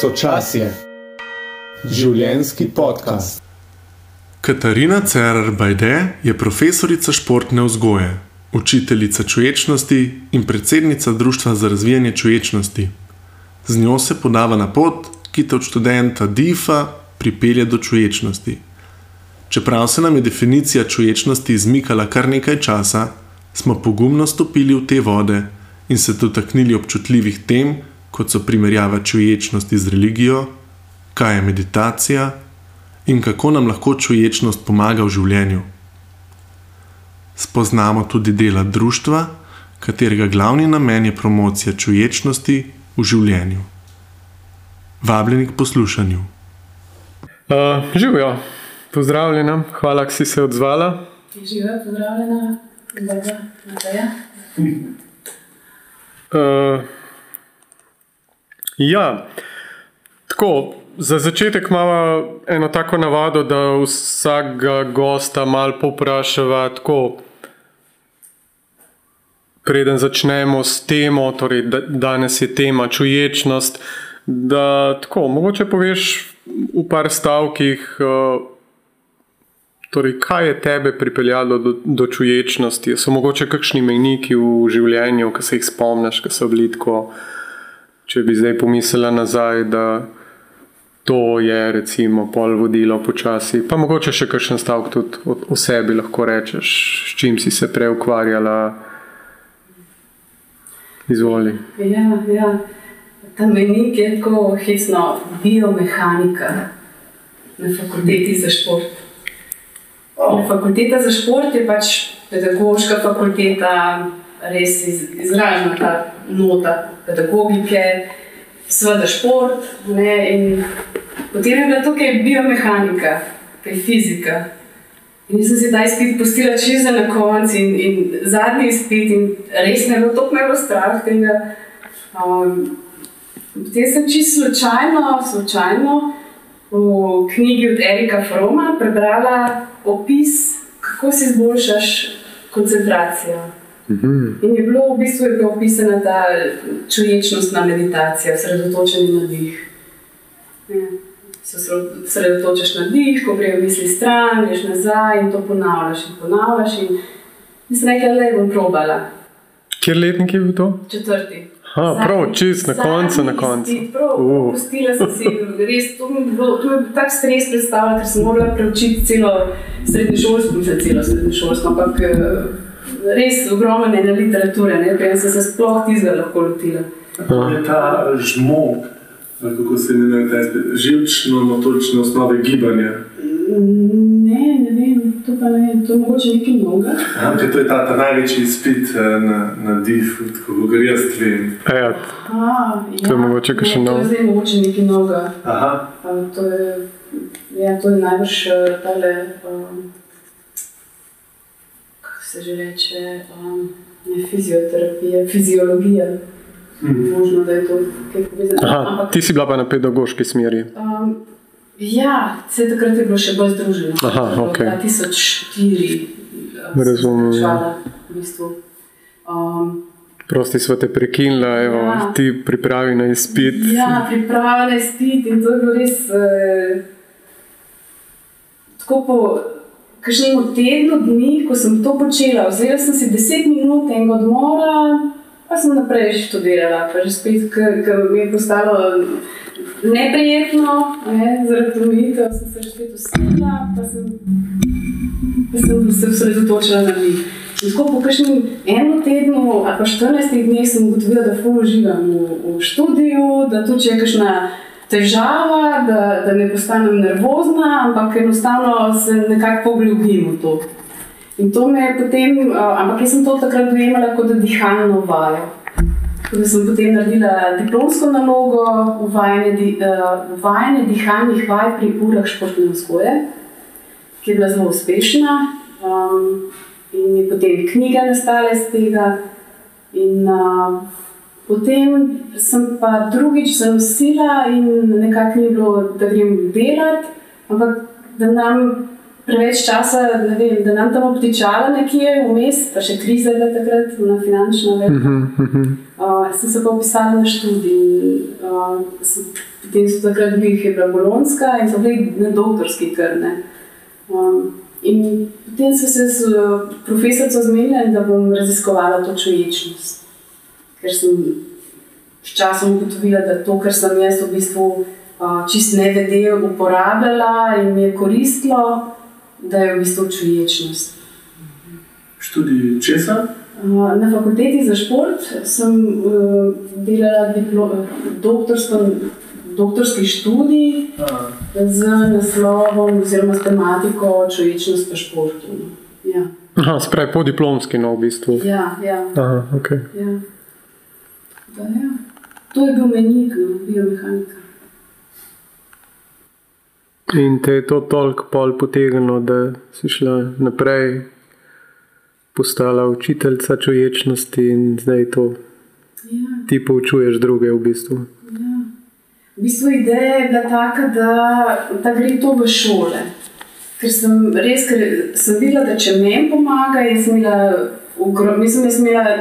Sočasje. Življenjski podcast. Katarina Cerar Bajde je profesorica športne vzgoje, učiteljica čuječnosti in predsednica Društva za razvijanje čuječnosti. Z njo se podava na pot, ki te od študenta DIFA pripelje do čuječnosti. Čeprav se nam je definicija čuječnosti izmikala kar nekaj časa, smo pogumno stopili v te vode in se dotaknili občutljivih tem, kot so primerjava čuječnosti z religijo, kaj je meditacija in kako nam lahko čuječnost pomaga v življenju. Spoznamo tudi dela društva, katerega glavni namen je promocija čuječnosti v življenju. Vabljeni k poslušanju. Uh, Živijo, pozdravljena, hvala, da si se odzvala. Živijo, pozdravljena, dobro, Mateja. Uh, ja, tako, za začetek imamo eno tako navado, da vsakega gosta malo poprašava tako. Preden začnemo s temo, torej da, danes je tema čuječnost, da tako, mogoče poveš v par stavkih, uh, torej, kaj je tebe pripeljalo do, do čuječnosti. So mogoče kakšni mejniki v življenju, ki se jih spomniš, ki so bili tako, če bi zdaj pomislila nazaj, da to je recimo pol vodilo počasi. Pa mogoče še kakšen stavek tudi o, o sebi lahko rečeš, s čim si se prej ukvarjala. Izvoli. Ja, ja. Ta menik je tako hitsno biomehanika na fakulteti za šport. Oh. Fakulteta za šport je pač pedagoška fakulteta, res iz, izražena ta nota pedagogike, seveda šport. Ne, potem je bila tukaj biomehanika, kaj fizika. In sem si ta izpit pustila za na konec, in, in zadnji izpit, in res je bilo tako malo strah. Tega. Um, potem sem čisto slučajno, slučajno v knjigi od Erika Froma prebrala opis, kako si izboljšaš koncentracijo. Mhm. In je bilo v bistvu je bilo opisana ta čuječnostna meditacija, osredotočenje na dih. Ja se osredotočaš na dih, ko grejo misli stran, greš nazaj in to ponavljaš in ponavljaš. In mislim, nekaj le bom probala. Kjer letnik je bil to? Četrti. Ha, prav, čist na koncu, na koncu. Uh. Pustila sem si, res, to mi je bilo tako stres predstavljati, ker sem morala preučiti celo srednješolsko, mislim, celo srednješolsko, ampak eh, res ogromne ne literature, ne, preden sem se sploh tizga lahko lotila. To je ta žmog, kako se imenuje, te živčno, motorične osnove gibanja. Ne, ne vem, to pa ne vem, to je mogoče nekaj mnoga. Ampak to je ta, ta največji izpit eh, na, na dihu, tako kot jaz vem. Ja, A, To je mogoče ne, kakšen To nov. je zdaj mogoče nekaj mnoga. Aha, Um, to, je, ja, to je najbrž eh, tale, um, se že reče, um, ne fizioterapija, fiziologija. Mhm. Možno, da je to kaj povezano. Aha, Ampak, ti si bila pa na pedagoški smeri. um, ja, vse takrat je bilo še bolj združeno. Aha, To je bilo okej. 2004. um, Razumem, sem ja. V bistvu. um, Prosti smo te prekinila, evo, Ja. ti pripravi na izpit. Ja, pripravljena je spit in to je bilo res. Eh, tako po kažem tednu dni, ko sem to počela, vzela sem si 10 minut enega odmora, pa sem naprej študirala. Pa že spet, ker mi je postalo neprijetno, ne, zaradi omejitev, sem se že spet usedla, pa sem, pa sem se osredotočila na njih. In tako po kakšnem enem tednu ali pa 14 dneh sem ugotovila, da ful uživam v, v študiju, da tudi če je kakšna težava, da, da ne postanem nervozna, ampak enostavno se nekako poglobim v to. In to me je potem, uh, ampak jaz sem to takrat dojemala kot dihalno vajo. Da sem potem naredila diplomsko nalogo, uvajanje, di, uh, uvajanje dihalnih vaj pri urah športne vzgoje, ki je bila zelo uspešna. Um, in je potem knjiga nastala iz tega. In, uh, potem sem pa drugič zanosila in nekako ni bilo, da grem delat, ampak da nam preveč časa, vem, da nam tam obtičala nekje vmes, pa še kriza je bila takrat, na finančna več. Mhm, mhm. Uh, sem se pa upisala na študij. Uh, sem potem so takrat bili, je bila bolonska in so bili na doktorski krne. Um, in potem sem se s profesorico zmenila, da bom raziskovala to čuječnost. Ker sem s časom ugotovila, da to, kar sem jaz v bistvu uh, čist nevede uporabljala in mi je koristilo, da je v bistvu čuječnost. Študij česa? Na fakulteti za šport sem uh, delala doktorsko, doktorski študij z naslovom oziroma s tematiko Človečnost v športu. Ja. Aha, spravi po diplomski, no, v bistvu. Ja, ja. Aha, okay. ja. Da, ja. To je bil menik, no, biomehanika. In te je to toliko pol potegnilo, da si šla naprej, postala učiteljica čuječnosti in zdaj to Ja. ti poučuješ druge v bistvu. Ja. V bistvu ideja je bila taka, da, da gre to v šole. Ker sem res, ker sem videla, da če meni pomaga, jaz sem imela, ugro, mislim, jaz sem imela,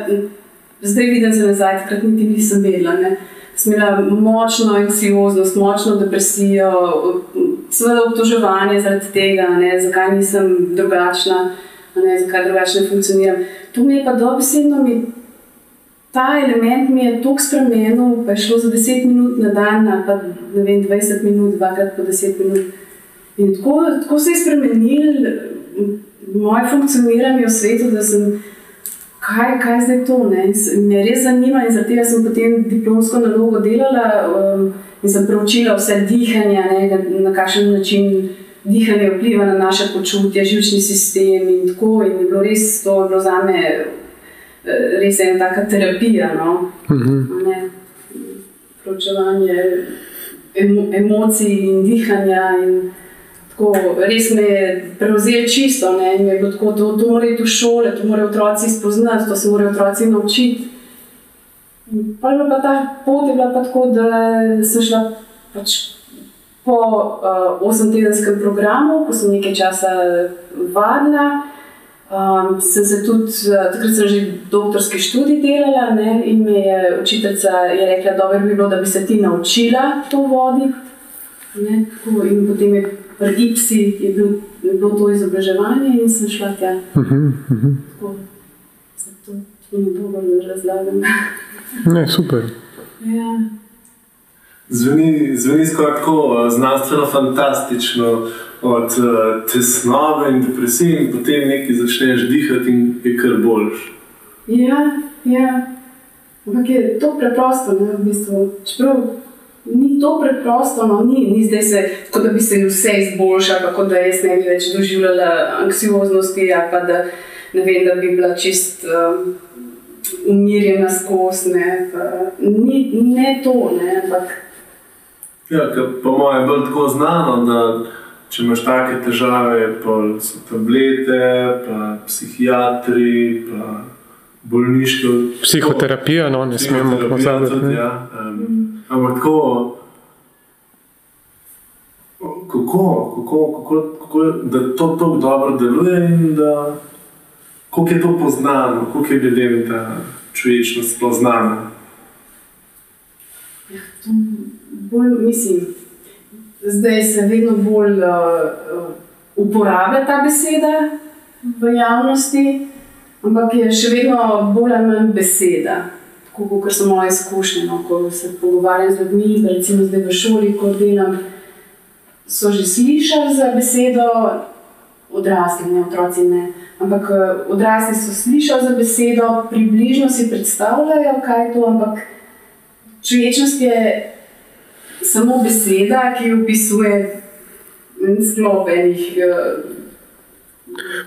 zdaj vidim se nazaj, takrat niti nisem vedela. Ne. Sem imela močno anksioznost, močno depresijo, seveda obtoževanje zaradi tega, ne, zakaj nisem drugačna, ne, zakaj drugače ne funkcioniram. To mi je pa dobesedno mi ta element mi je tako spremenil, pa je šlo za 10 minut na dan, ali pa ne vem, 20 minut, dvakrat po 10 minut. In tako, tako se je spremenil moje funkcioniranje v svetu, da sem, kaj, kaj zdaj to, ne? Me res zanima in zaradi tega sem potem diplomsko nalogo delala um, in sem preučila vse dihanja, ne? na kakšen način dihanje vpliva na naše počutje, živčni sistem in tako. In je bilo res to je bilo za me res ena taka terapija. No? Ne, Pročevanje emo, emocij in dihanja. In tako, res me je prevzel čisto. Ne? In je bilo tako, to, to mora iti v šole, to morajo otroci spoznati, to se morajo otroci naučiti. Pa je bila pa ta pot je bila pa tako, da sem šla pač po uh, osemtedenskem programu, ko sem nekaj časa vadila. Um, sem se tudi, takrat sem že doktorski študij delala ne, in me je učiteljica je rekla, da bi bilo, da bi se ti naučila to voditi. Ne, tako, in potem je pri IPSI je, bil, je bilo to izobraževanje in sem šla tja. Tako, zato to ne bo bolj razlagam. Ne, super. ja. Zveni, zveni skoraj tako znanstveno fantastično, od uh, tesnobe in depresije, in potem nekaj začneš dihati, in je kar boljš. Ja, ja. Ampak je to preprosto, ne, v bistvu. Čeprav ni to preprosto, no, ni, ni zdaj se, kot da bi se vse izboljšalo, kot da jaz ne bi več doživljala anksioznosti, ali pa da, ne vem, da bi bila čist um, umirjena skozi. Ne, ni, ne to, ne, ampak Ja, po mojem je bolj tako znano, da če imaš take težave, pa so tablete, pa psihiatri, pa bolniške. Psihoterapija, no, ne smemo pozabiti. Ja, um, ampak tako, kako, kako, kako, kako da to tako dobro deluje in da koliko je to poznano, koliko je ljudem ta čuječnost sploh znana. to bolj, mislim, zdaj se vedno bolj uh, uporablja ta beseda v javnosti, ampak je še vedno bolj ali manj beseda. Tako kot so moje izkušnje, no, ko se pogovarjam z ljudmi, recimo zdaj v šoli, ko delam, so že slišali za besedo, odrasli, ne otroci ne. Ampak eh, odrasli so slišali za besedo, približno si predstavljajo, kaj je to, ampak čuječnost je samo beseda, ki opisuje sklop enih uh,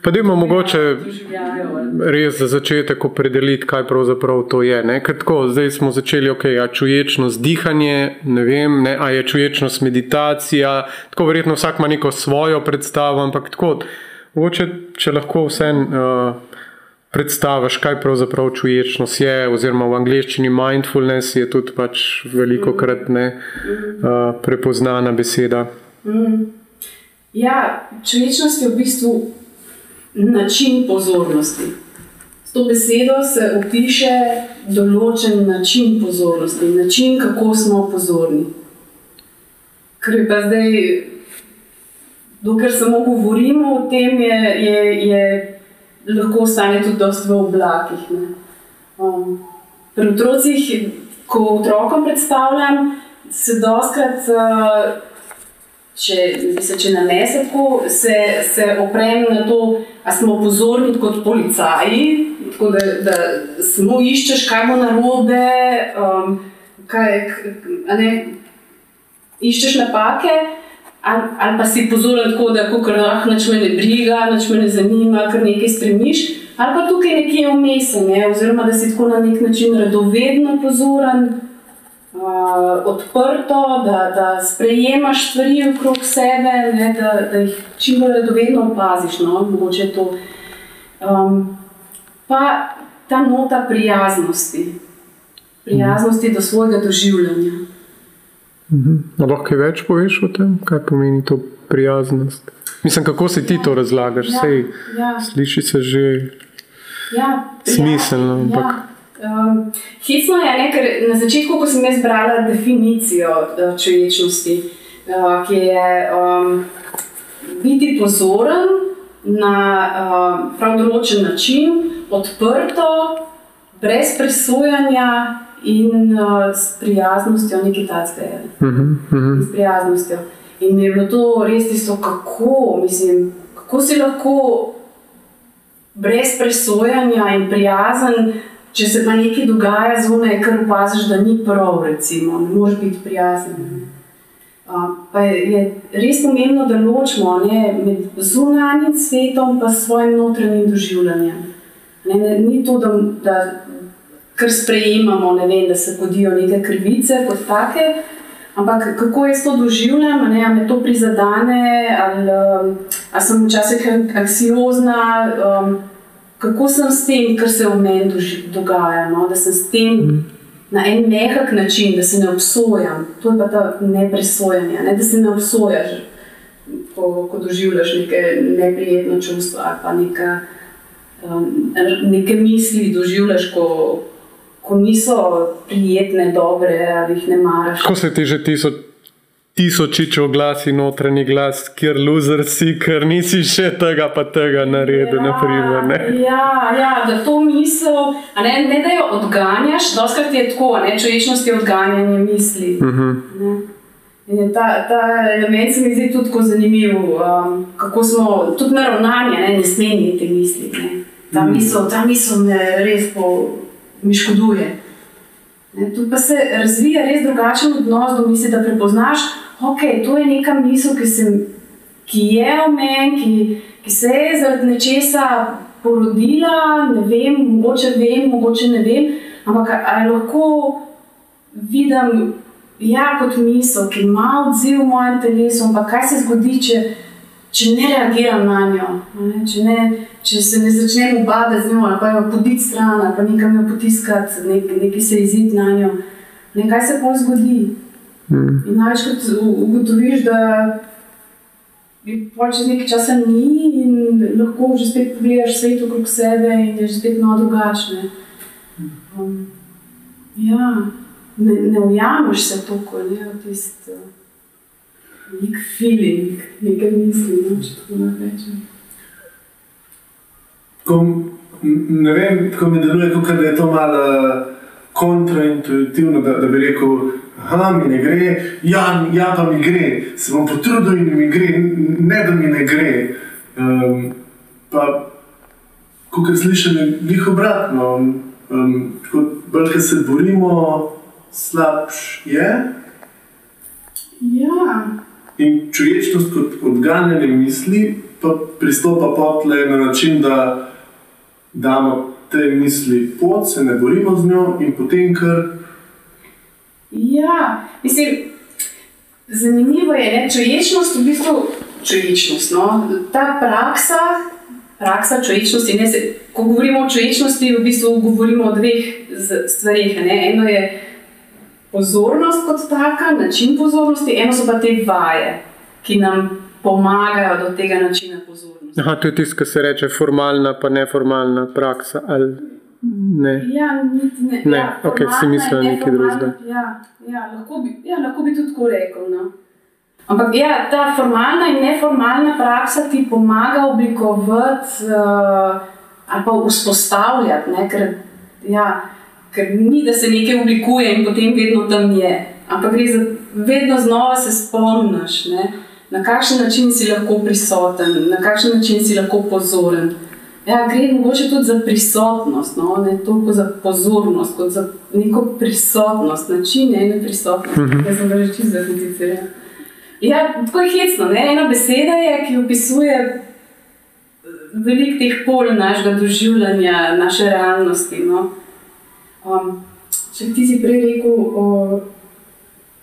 Pa da imamo mogoče doživljajev. ali- res za začetek opredeliti, kaj pravzaprav to je. Ne? Ker tako, zdaj smo začeli, ok, a čuječnost dihanje, ne vem, ne, a je čuječnost meditacija. Tako verjetno vsak ima neko svojo predstavo, ampak tako, mogoče, če lahko vse uh, predstaviš, kaj pravzaprav čuječnost je, oziroma v angleščini mindfulness je tudi pač veliko krat ne uh, prepoznana beseda. Ja, človečnost je v bistvu način pozornosti. S to besedo se opiše določen način pozornosti, način, kako smo pozorni. Ker je pa zdaj, dokler samo govorimo o tem, je, je, je lahko ostane tudi dosti v oblakih. Um, pri otrocih, ko otrokom predstavljam, se doskrat. Uh, če, se, če namese tako, se, se oprem na to, da smo pozorni kot policaji, tako da, da samo iščeš, kaj bo narobe, um, kaj, ne, iščeš napake. Ali, pa si pozoren tako, da ko krah nič me ne briga, nič me ne zanima, kar nekaj stremiš, ali pa tukaj nekje vmes, ne? oziroma da si tako na nek način radovedno pozoren uh, odprto, da, da sprejemaš stvari okrog sebe, ne, da, da jih čim bolj radovedno opaziš. No, um, pa ta nota prijaznosti, prijaznosti do svojega doživljanja. Mhm. Lahko kaj več poveš o tem, kaj pomeni to prijaznost? Mislim, kako si ti ja. to razlagaš? Ja. Sej, ja. Sliši se že ja. smiselno. Ja. Ampak... Um, Hitsno je, ne, ker na začetku, ko sem jaz brala definicijo uh, človečnosti, uh, ki je um, biti pozoren na uh, prav določen način, odprto, brez presojanja in uh, s prijaznostjo, nekaj takega. Uh -huh, uh -huh. S prijaznostjo. In mi je bilo to res tisto, kako, mislim, kako si lahko brez presojanja in prijazen. Če se pa nekaj dogaja zunaj, kar opaziš, da ni prav, recimo, ne moreš biti prijazen. Pa je res pomembno, da ločimo ne, med zunanjim svetom in svojim notranjim doživljanjem. Ne, ne, ni to, da, da kar sprejemamo, ne vem, da se podijo neke krvice kot take, ampak kako jaz to doživljam, ali me to prizadene, ali, ali sem včasih anksiozna. Um, kako sem s tem, kar se v meni dogaja, no? da sem s tem mm. na en mehak način, da se ne obsojam. To je pa ta nepresojanje, ne? da se ne obsojaš, ko, ko doživljaš neke neprijetne čustva ali pa neka, um, neke misli, doživljaš, ko, ko niso prijetne, dobre ali jih ne maraš. Ko se ti že tisoč tisočičev glas in notranji glas, kjer loser si, ker nisi še tega, pa tega naredil. Ja, naprimer, ja, ja, da to misel, ne, ne da jo odganjaš, doskrat je tako, ne, človečnost je odganjanje misli. Uh mhm. -huh. Ta, ta element se mi zdi tudi tako zanimiv, um, kako smo tudi na ravnanje, ne, ne smemo imeti misli. Ne. Ta, misel, ta misel me res po, mi škoduje. Tu pa se razvija res drugačen odnos do misli, da prepoznaš, okay, to je neka misel, ki, sem, ki je v meni, ki, ki se je zaradi nečesa porodila. Ne vem, mogoče vem, mogoče ne vem. Ampak ali lahko vidim, ja, kot misel, ki ima odziv v mojem telesu, ampak kaj se zgodi, če, če ne reagiram na njo, ne, če, ne, če se ne začnem ubadati z njo, ali pa jo poditi stran, ali pa nekam jo potiskati, nek, nekaj se izid na njo. Ne, kaj se pa zgodi? Mm. In največkrat ugotoviš, da je čez nekaj časa ni, in lahko že spet pogledaš svet okrog sebe in je že spet malo drugačne. Um, ja, ne, ne ujameš se tako, ne v tisti uh, nek feeling, nekaj misli, no, če tako rečem. Ne vem, kako mi deluje, kako je to malo kontraintuitivno, da, da bi rekel, da mi ne gre, ja, ja, pa mi gre, se bom potrudil in mi gre, ne da mi ne gre. Um, pa, kot je slišano, njih obratno. Um, Bolj, ker se borimo, slabš je. Ja. In človečnost kot odganjanje misli, pa pristopa potle na način, da damo te misli pot, se ne borimo z njo in potem kar. Ja, mislim, zanimivo je, da človečnost v bistvu človečnost. No? Ta praksa, praksa človečnosti, ne, se, ko govorimo o človečnosti, v bistvu govorimo o dveh stvarih. Eno je pozornost kot taka, način pozornosti, eno so pa te vaje, ki nam pomagajo do tega načina pozornosti. Aha, to je tisto, kar se reče formalna, pa neformalna praksa. Ali... Ne. Ja, niti ne. ne. Ja, okay, si mislil nekaj drugega. Ja, ja, lahko, bi, ja, lahko bi tudi tako rekel. No. Ampak ja, ta formalna in neformalna praksa ti pomaga oblikovati uh, ali pa vzpostavljati, ne, ker, ja, ker ni, da se nekaj oblikuje in potem vedno tam je. Ampak gre za vedno znova se spomniš, ne, na kakšen način si lahko prisoten, na kakšen način si lahko pozoren. Ja, gre mogoče tudi za prisotnost, no? ne toliko za pozornost, kot za neko prisotnost, način ene prisotnosti. -hmm. Jaz sem že čisto zakomplicirana. Ja, tako je hecno. Ne? Ena beseda je, ki opisuje veliko teh pol našega doživljanja, naše realnosti. No? Um, če ti si prej rekel, o,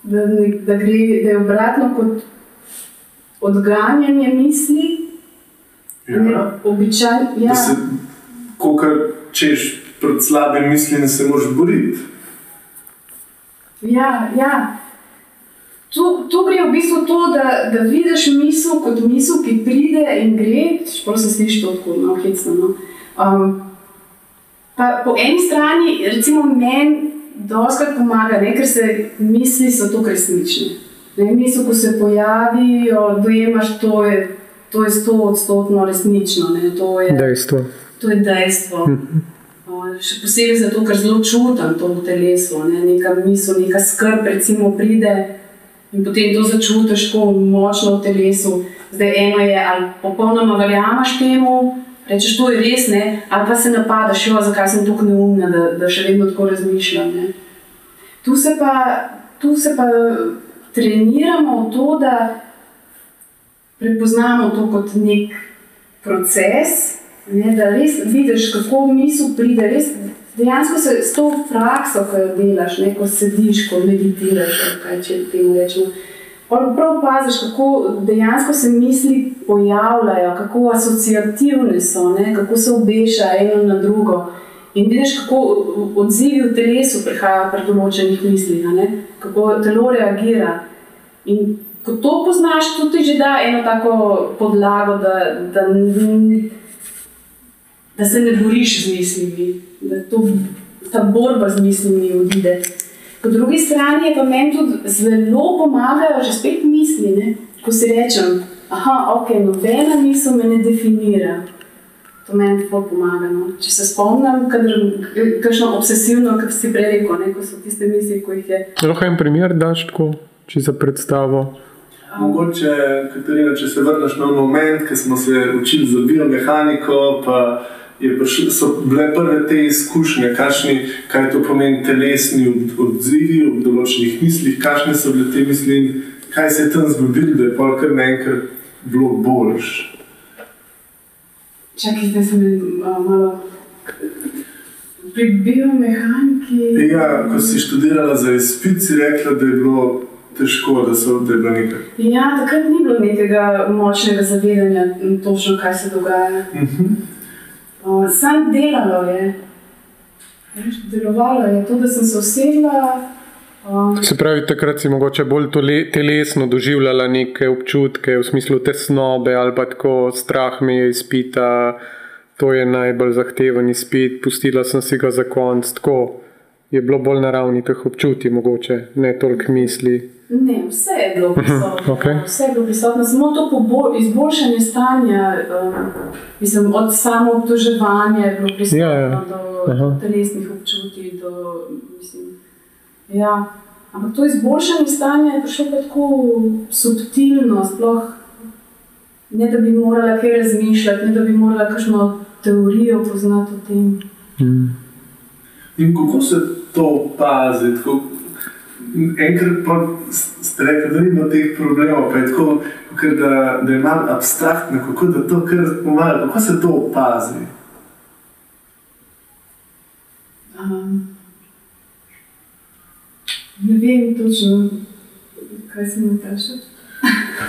da, da, gre, da je obratno kot odganjanje misli. Ja. Običaj, ja. Da se, ko češ pred slabim mislim, se moraš boriti. Ja, ja. Tu, tu gre v bistvu to, da, da vidiš misel kot misel, ki pride in gre. Čeprav se sliši to tako, no, hecno. No. Um, pa po eni strani, recimo, meni doskrat pomaga, ne, ker se misli so to resnične. Ne, misel, ko se pojavijo, dojemaš to je to je sto odstotno resnično. Ne? To je dejstvo. To je dejstvo. Mhm. Še posebej zato, ker zelo čutim to v telesu, ne? neka misel, neka skrb, recimo, pride in potem to začutiš tako močno v telesu. Zdaj eno je, ali popolnoma verjameš temu, rečeš, to je res, ne? ali pa se napadaš, jo, zakaj sem tako neumna, da, da še vedno tako razmišljam. Ne? Tu se pa, tu se pa treniramo v to, da prepoznamo to kot nek proces, ne, da res vidiš, kako misel pride. Res, dejansko se s to prakso, ko jo delaš, ne, ko sediš, ko meditiraš, kaj če temu rečemo. Prav paziš, kako dejansko se misli pojavljajo, kako asociativne so, ne, kako se obešajo eno na drugo. In vidiš, kako odzivi v telesu prihajajo pri določenih mislih, kako telo reagira. In ko to poznaš, to ti že da eno tako podlago, da, da, da se ne boriš z mislimi, da to, ta borba z mislimi odide. Po drugi strani je pa meni tudi zelo pomagajo, že spet misli, ne? ko si rečem, da okay, nobena misel me ne definira. To meni zelo pomaga. No? Če se spomnim, kakšno obsesivno, kot si prej rekel, ne? ko so tiste misli, ko jih je. Lahko en primer daš tako, če za predstavo. Mogoče, Katarina, če se vrneš na moment, ko smo se učili za biomehaniko, pa prišli, so bile prve te izkušnje, kašni, kaj to pomeni telesni odzivi v določenih mislih, kakšne so bile te misli in kaj se je tam zgodilo, da je pa kar naenkrat bilo boljš. Čakaj, zdaj sem malo. Pri biomehaniki. Ja, ko si študirala za izpit, si rekla, da je bilo težko, da so te bilo nekaj. Ja, takrat ni bilo nekega močnega zavedanja, točno kaj se dogaja. Uh -huh. Sam delalo je. Delovalo je to, da sem se usedla. Um, se pravi, takrat si mogoče bolj telesno doživljala neke občutke, v smislu tesnobe ali pa tako strah mi je izpita, to je najbolj zahteven izpit, pustila sem si ga za konc. Tako je bilo bolj na ravni teh občutij, mogoče ne toliko misli. Ne, vse je bilo prisotno. Okay. Vse je bilo prisotno, samo to izboljšanje stanja, um, mislim, od samo obtoževanja je bilo prisotno ja, ja. do Aha. telesnih občutij. Do, mislim, ja. Ampak to izboljšanje stanja je prišlo tako subtilno, sploh ne da bi morala kaj razmišljati, ne da bi morala kakšno teorijo poznati o tem. Mm. In kako se to opazi? Enkrat pa ste rekli, da ni bilo teh problemov, pa je tako, da, da je malo abstraktno, kako da to kar pomaga, kako se to opazi. Um, ne vem točno, kaj se mi kaže.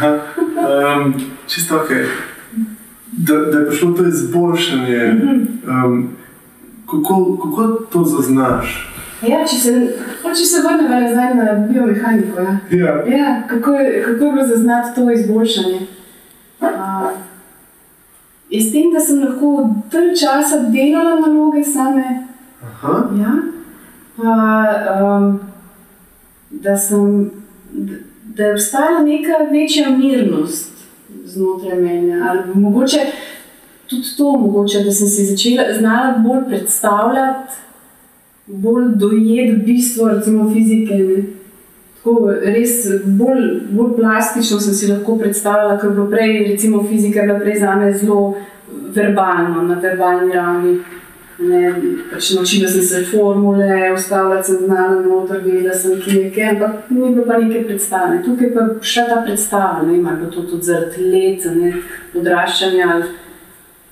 um, čisto ok. Da, da je prišlo to izboljšanje, um, kako, kako to zaznaš? Ja, če se, če se vrnemo nazaj na biomehaniko, ja. Ja. Ja, kako, je, kako je bilo zaznati to izboljšanje? Uh, je s tem, da sem lahko dalj časa delala naloge same. Ja. Pa, um, da, sem, da je obstajala neka večja mirnost znotraj mene. Ali mogoče tudi to, mogoče, da sem si začela znala bolj predstavljati, bolj dojeti bistvo recimo, fizike. Ne? Tako, res bolj, bolj plastično sem si lahko predstavljala, ker je bilo prej, recimo, fizika bila prej za me zelo verbalno, na verbalni ravni. Ne, pač naučila sem se formule, ustavila sem znala noter, vedela sem kje, ampak ni bilo pa neke predstave. Tukaj pa še ta predstava, ne ima to tudi zaradi let, ne, odraščanja.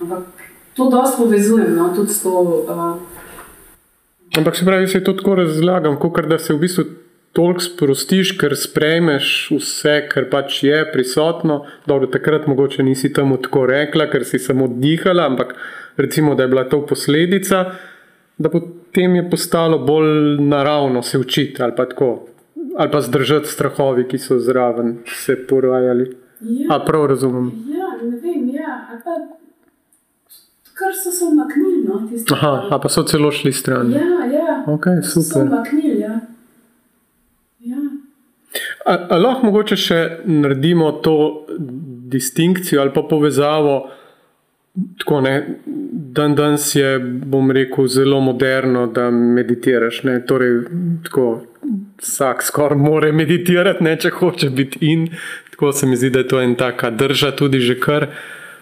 Ampak to dosti povezujem, no, tudi s to. Uh, ampak se pravi, se to tako razlagam, kot da se v bistvu toliko sprostiš, ker sprejmeš vse, kar pač je prisotno. Dobro, takrat mogoče nisi temu tako rekla, ker si samo dihala, ampak recimo, da je bila to posledica, da potem je postalo bolj naravno se učiti ali pa tako, ali pa zdržati strahovi, ki so zraven se porajali. Ja, A prav razumem. Ja, ne vem, ja. Pa, kar so se umaknili, no, tiste. Aha, a pa so celo šli stran. Ja, ja. Ok, super. So umaknili, ja. ja. A, a lahko mogoče še naredimo to distinkcijo ali pa povezavo, tako ne, dan danes je, bom rekel, zelo moderno, da meditiraš. Torej, tako, vsak skoraj more meditirati, ne, če hoče biti in. Tako se mi zdi, da je to ena taka drža, tudi že kar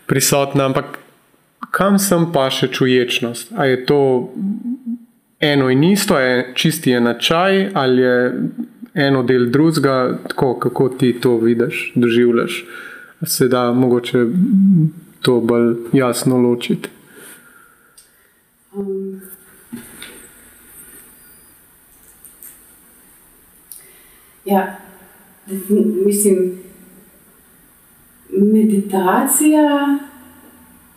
prisotna. Ampak kam sem pa še čuječnost? A je to eno in isto, je čisti enačaj ali je eno del drugega, tako kako ti to vidiš, doživljaš? Se da mogoče to bolj jasno ločiti. Um, ja, mislim, meditacija.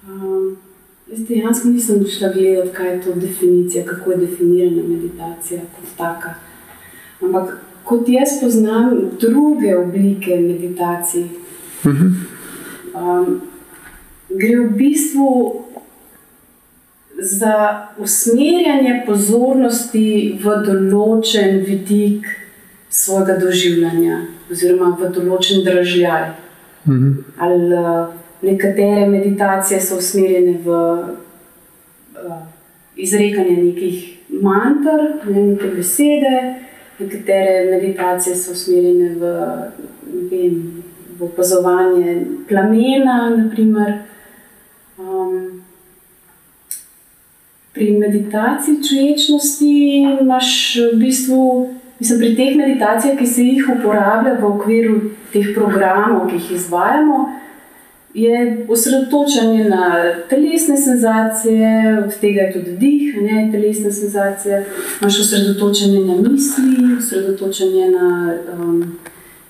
Um, jaz dejansko nisem šla gledati, kaj je to definicija, kako je definirana meditacija kot taka. Ampak kot jaz poznam druge oblike meditacije, uh -huh. um, gre v bistvu za usmerjanje pozornosti v določen vidik svojega doživljanja, oziroma v določen držaj. Mhm. Ali uh, nekatere meditacije so usmerjene v uh, izrekanje nekih mantr, ne, neke besede, nekatere meditacije so usmerjene v, vem, v opazovanje plamena. Naprimer. Um, pri meditaciji čuječnosti imaš v bistvu, mislim, pri teh meditacijah, ki se jih uporablja v okviru teh programov, ki jih izvajamo, je osredotočanje na telesne senzacije, od tega je tudi dih, ne telesne senzacije. Imáš osredotočanje na misli, osredotočanje na um,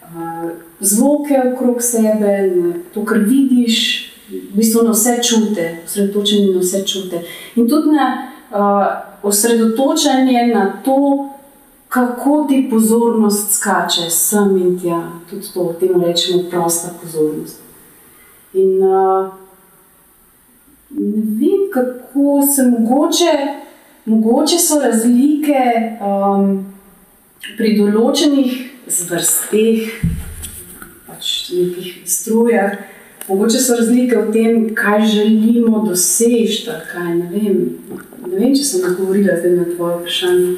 uh, zvoke okrog sebe, na to, kar vidiš v bistvu na vse čute, osredotočeni na vse čute. In tudi na uh, osredotočanje na to, kako ti pozornost skače sem in tja. Tudi to, temu rečemo, prosta pozornost. In uh, ne vem, kako se mogoče, mogoče so razlike um, pri določenih zvrsteh, pač nekih strujah. Mogoče so razlike v tem, kaj želimo doseči. Ne, ne vem, če sem odgovorila na tvoje vprašanje.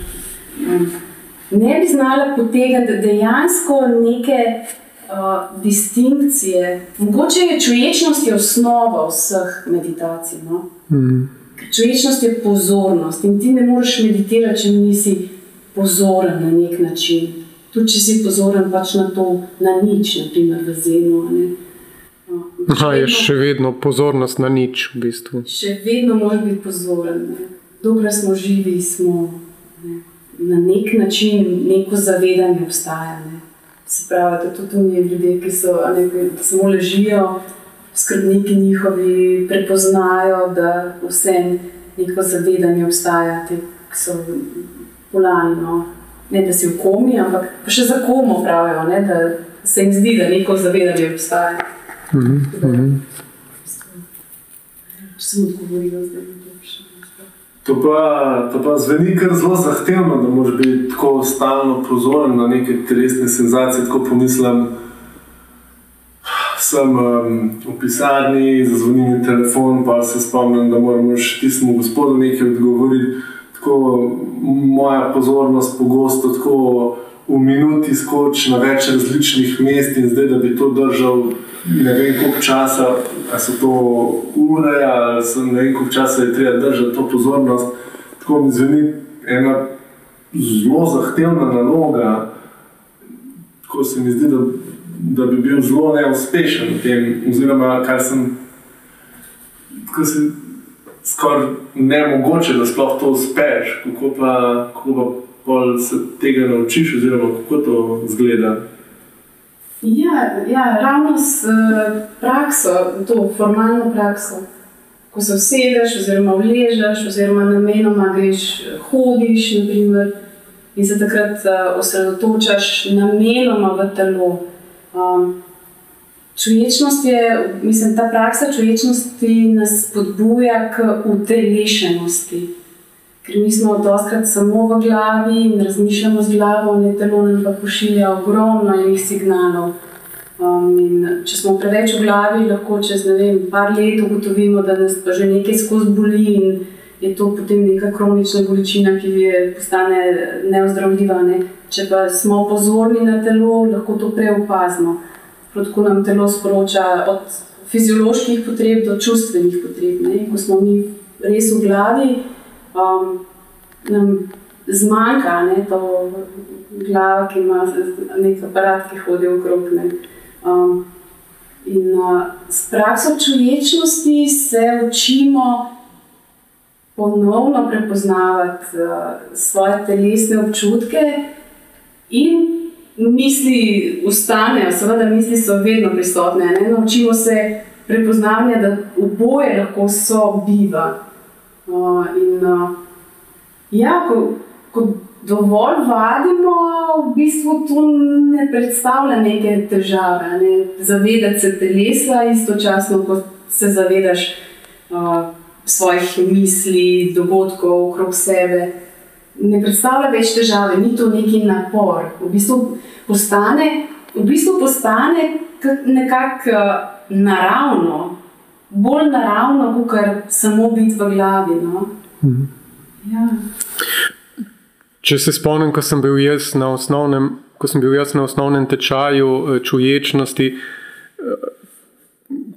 Ne bi znala potegniti dejansko neke uh, distinkcije. Mogoče je čuječnost osnova vseh meditacij. No? Mm. Čuječnost je pozornost in ti ne moreš meditirati, če nisi pozoren na nek način. Tudi če si pozoren pač na to, na nič, naprimer v zemlji. Aha, je še vedno pozornost na nič, v bistvu. Še vedno moraš biti pozoren. Dokler smo živi, smo ne, na nek način, neko zavedanje obstaja. Ne. Se pravi, da tudi mi ljudje, ki so ne, samo ležijo, skrbniki njihovi prepoznajo, da vse neko zavedanje obstaja, ti so polani. No. Ne, da si v komi, ampak še za komo pravijo, ne, da se jim zdi, da neko zavedanje obstaja. Mm -hmm. Sem odgovorila, da je to pa, to pa zveni kar zelo zahtevno, da moraš biti tako stalno pozoren na neke telesne senzacije. Tako pomislim, sem um, v pisarni, zazvoni mi telefon, pa se spomnim, da moramo še tistemu gospodu nekaj odgovoriti. Tako moja pozornost pogosto tako v minuti skoči na več različnih mest in zdaj, da bi to držal ne vem koliko časa, ali so to ure, ali so ne vem koliko časa je treba držati to pozornost. Tako mi zveni ena zelo zahtevna naloga, ko se mi zdi, da, da bi bil zelo neuspešen v tem, oziroma kar sem. Skoraj ne mogoče, da sploh to uspeš, kako pa, kako pa se tega naučiš, oziroma kako to zgleda. Ja, ja ravno s uh, prakso, to formalno prakso. Ko se usedeš, oziroma vležeš, oziroma namenoma greš, hodiš, naprimer, in se takrat uh, osredotočaš namenoma v telo. Um, čuječnost je, mislim, ta praksa čuječnosti nas spodbuja k utelešenosti. Ker mi smo doskrat samo v glavi in razmišljamo z glavo, ne telo nam pa pošilja ogromno enih signalov. Um, če smo preveč v glavi, lahko čez ne vem, par let ugotovimo, da nas pa že nekaj skozi boli in je to potem neka kronična bolečina, ki je postane neozdravljiva. Ne? Če pa smo pozorni na telo, lahko to prej opazimo. Tako nam telo sporoča od fizioloških potreb do čustvenih potreb. Ne? Ko smo mi res v glavi, um, nam zmanjka ne, to glava, ki ima nekaj aparat, ki hodi okrog. Um, in uh, s prakso človečnosti se učimo ponovno prepoznavati uh, svoje telesne občutke in. Misli ustanejo, seveda, misli so vedno prisotne. Ne? Naučimo se prepoznavanja, da oboje lahko sobiva. Uh, in, uh, ja, ko, ko dovolj vadimo, v bistvu to ne predstavlja neke težave. Ne? Zavedati se telesa, istočasno, ko se zavedaš uh, svojih misli, dogodkov okrog sebe. Ne predstavlja več težave, ni to neki napor. V bistvu postane, v bistvu postane nekako uh, naravno bolj naravno, kot samo biti v glavi. No? Mhm. Ja. Če se spomnim, ko sem bil jaz na osnovnem, sem bil jaz na osnovnem tečaju eh, čuječnosti, eh,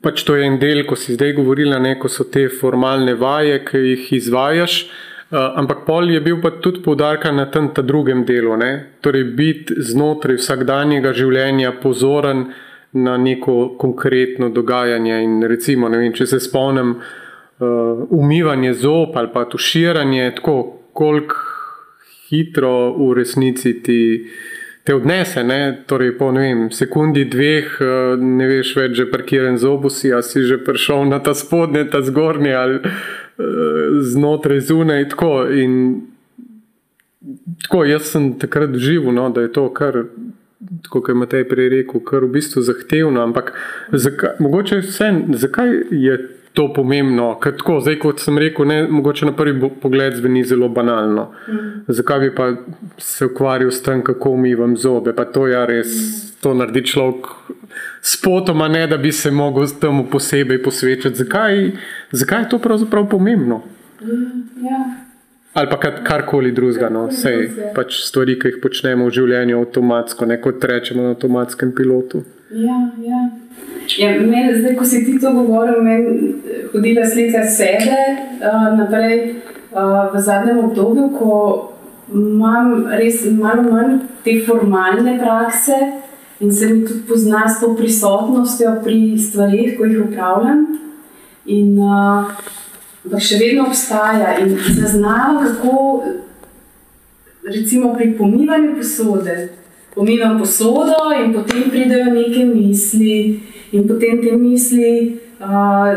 pač to je en del, ko si zdaj govorila, ne, ko so te formalne vaje, ki jih izvajaš. Uh, ampak pol je bil pa tudi poudarka na tem drugem delu, ne? torej biti znotraj vsakdanjega življenja pozoren, uh, na neko konkretno dogajanje. In recimo, vem, če se spomnim, uh, umivanje zob ali pa tuširanje, tako koliko hitro v resnici ti. Te odnese, ne? torej po vem, sekundi, dveh, uh, ne veš več, že parkiran z obusi, a si že prišel na ta spodnji, ta zgornji ali uh, znotraj zunaj. Tako. In, tako, jaz sem takrat živel, no, da je to kar kot je Matej prej rekel, kar v bistvu zahtevno. Ampak zakaj, mogoče vse, zakaj je to pomembno? Ker tako, zdaj, kot sem rekel, ne, mogoče na prvi pogled zveni zelo banalno. Mm. Zakaj bi pa se ukvarjal s tem, kako umivam zobe? Pa to je ja res, mm. to naredi človek. Spotoma, ne da bi se lahko temu posebej posvečal. Zakaj, zakaj je to pravzaprav pomembno? Mm, ja. Ali pa karkoli drugega, no, vse pač stvari, ki jih počnemo v življenju, avtomatsko, ne kot rečemo na avtomatskem pilotu. Ja, ja. ja meni, zdaj, ko si ti to govoril, meni je hodila slika sebe uh, naprej uh, v zadnjem obdobju, ko imam res malo manj te formalne prakse in se mi tudi pozna s to prisotnostjo pri stvarih, ko jih upravljam. In, uh, ampak še vedno obstaja in zaznava, kako recimo pri pomivanju posode. Pomivam posodo in potem pridejo neke misli, in potem te misli uh,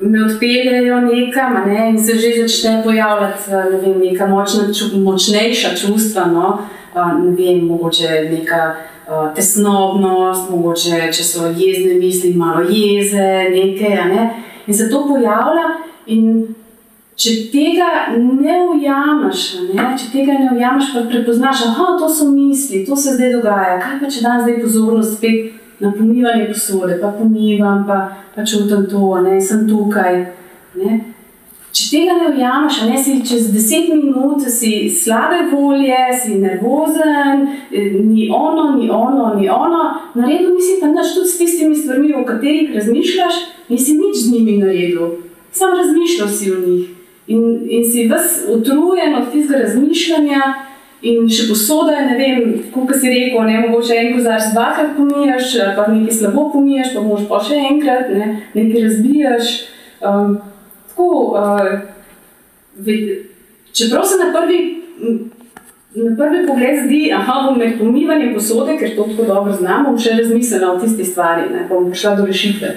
me odpeljejo nekam, ne, in se že začne pojavljati ne vem, neka močna, ču, močnejša čustva. No, uh, ne vem, mogoče neka uh, tesnobnost, mogoče če so jezne misli, malo jeze, nekaj. Ne, in se to pojavlja. In če tega ne ujameš, ne, če tega ne ujameš, pa prepoznaš, da to so misli, to se zdaj dogaja. Kaj pa če dan zdaj pozornost spet na pomivanje posode, pa pomivam, pa, pa čutim to, ne, sem tukaj. Ne. Če tega ne ujameš, ne si čez deset minut, si slabe volje, si nervozen, ni ono, ni ono, ni ono, naredil nisi pa nič tudi s tistimi stvarmi, o katerih razmišljaš, nisi nič z njimi naredil, samo razmišljal si o njih. In, in si ves utrujen od tistega razmišljanja, in še posoda, ne vem, kako si rekel, ne mogoče en kozarc dvakrat pomijaš, pa nekaj slabo pomijaš, pa moš pa še enkrat, ne, nekaj razbijaš. Um, tako, uh, čeprav se na prvi, na prvi pogled zdi, da bom med pomivanjem posode, ker to tako dobro znam, bom še razmislila o tisti stvari, da bom prišla do rešitve.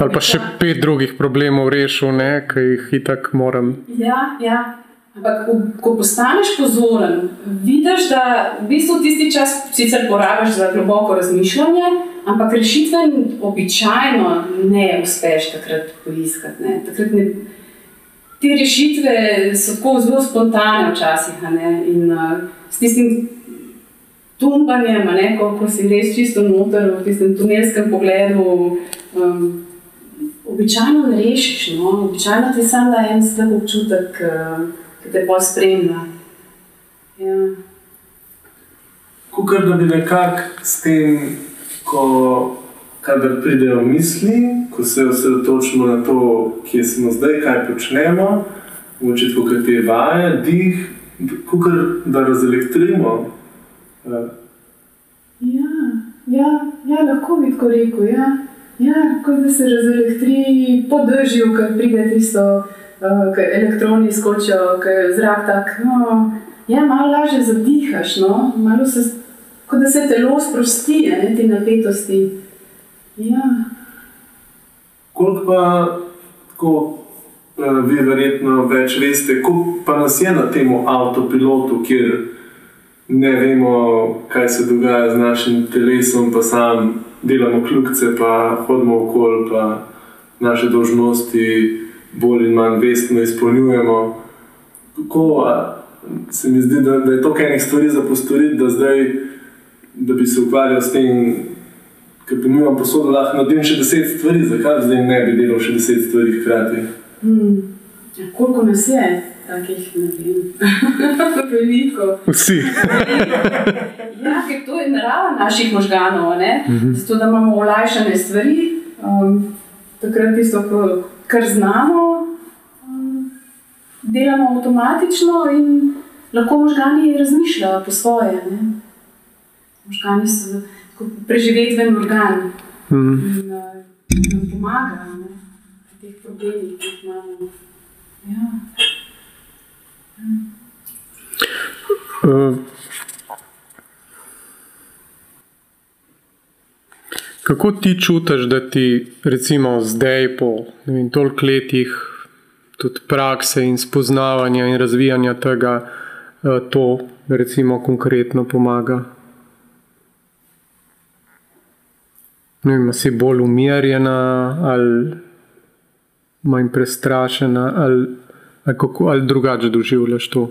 Ali pa še pet drugih problemov rešil, ne, ki jih itak moram. Ja, ja. Ampak, ko, ko postaneš pozoren, vidiš, da v bistvu tisti čas sicer porabiš za globoko razmišljanje, ampak rešitve običajno ne uspeš takrat poiskati. Ne. Takrat ne, te rešitve so tako zelo spontane včasih. In uh, s tistim tumbanjem, ko, ko si res čisto noter v tistem tunelskem pogledu. Um, običajno ne rešiš, no? običajno ti samo da en slab občutek, eh, ki te pa spremlja. Ja. Kukor da bi nekako s tem, ko kadar pridejo misli, ko se osredotočimo na to, kje smo zdaj, kaj počnemo, mogoče tako, kot je vaja, dih, kukor da razelektrimo. Ja, ja, ja lahko bi tako rekel, ja. Ja, kot da se razelektri po dežju, ko pride tisto, uh, ko elektroni skočijo, ko je zrak tak. No, ja, malo lažje zadihaš, no? malo se, kot da se telo sprosti, ne te napetosti. Ja. Koliko pa, tako, uh, vi verjetno več veste, koliko pa nas je na tem avtopilotu, kjer ne vemo, kaj se dogaja z našim telesom, pa sam delamo kljubce, pa hodimo okoli, pa naše dožnosti bolj in manj vestno izpolnjujemo. Kako se mi zdi, da, da je to enih stvari za postoriti, da zdaj, da bi se ukvarjal s tem, ker pomivam posodo, lahko naredim še deset stvari, zakaj zdaj ne bi delal še deset stvari hkrati? Ja, koliko nas je? Takih, ne vem, veliko. Vsi. ja, ker to je narava naših možganov, mhm. zato da imamo olajšane stvari, um, takrat tisto, kar znamo, um, delamo avtomatično in lahko možgani razmišljajo po svoje. Ne? Možgani so preživetven organ mhm. in uh, nam pomagajo pri teh problemih, ki jih imamo. Ja. Eh, kako ti čutiš, da ti, recimo, zdaj, po toliko letih tudi prakse in spoznavanja in razvijanja tega, eh, to, recimo, konkretno pomaga? Ne vem, si bolj umirjena ali manj prestrašena ali Ali, kako, ali drugače doživljaš to?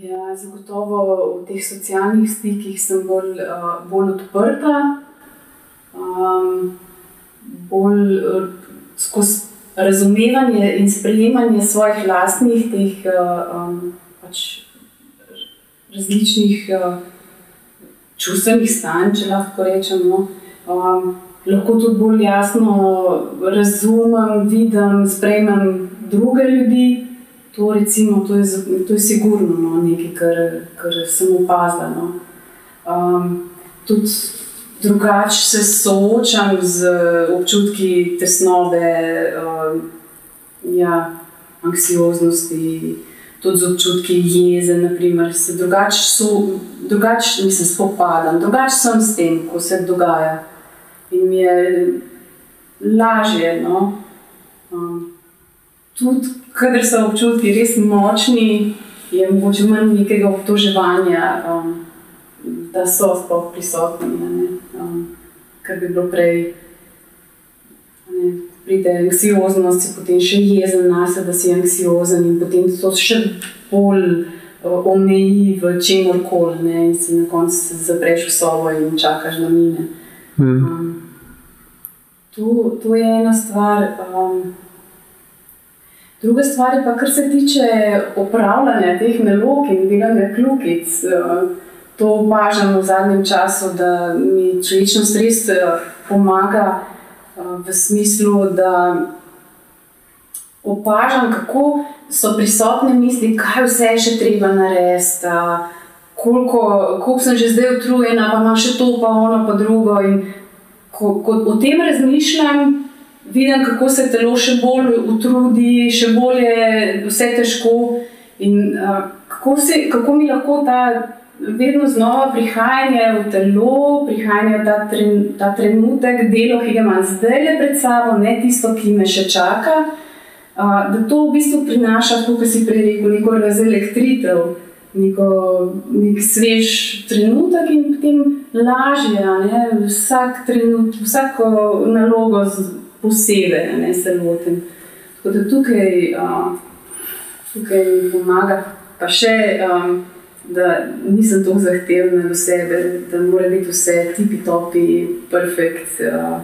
Ja, zagotovo v teh socialnih stikih sem bolj, uh, bolj odprta, um, bolj uh, skozi razumevanje in sprejemanje svojih lastnih, teh, uh, um, pač različnih uh, čustvenih stanj, če lahko rečemo. Um, lahko tudi bolj jasno razumem, vidim, sprejmem druge ljudi. To, recimo, to, je, to je sigurno no, nekaj, kar, kar sem opazila. No. Um, tudi drugače se soočam z občutki tesnobe, um, ja, anksioznosti, tudi z občutki jeze. Naprimer, se drugače, drugač, mislim, spopadam, drugače sem s tem, ko se dogaja. In mi je lažje. No. Um, tudi, kader so občutki res močni, je mogoče manj nekega obtoževanja, um, da so sploh prisotni. Um, kar bi bilo prej, ne, pride anksioznost, si potem še jezen na sebe, da si anksiozen in potem to še bolj uh, omeji v čemur koli in si na koncu zapreš v sobo in čakaš, da mine. Mm. Um, to, to je ena stvar. Um, Druga stvar je pa, kar se tiče upravljanja teh nalog in delanja kljukic. Uh, to opažam v zadnjem času, da mi človečnost res uh, pomaga v smislu, da opažam, kako so prisotne misli, kaj vse je še treba narediti, koliko, koliko sem že zdaj utrujena, pa imam še to, pa ono, pa drugo. In ko, ko o tem razmišljam, vidim, kako se telo še bolj utrudi, še bolje, vse težko. In uh, kako, se, kako mi lahko ta vedno znova prihajanje v telo, prihajanje ta, tren, ta trenutek, delo, ki ga imam zdaj le pred sabo, ne tisto, ki me še čaka. Uh, da to v bistvu prinaša, kot si prej rekel, neko razelektritev, neko, nek svež trenutek in potem lažje, ne, vsak trenutek, vsako nalogo posebej, ne se lotim. Tako da tukaj, uh, tukaj pomaga, pa še. Um, da nisem tako zahtevna do sebe, da mora biti vse tipi topi, perfekt. Uh,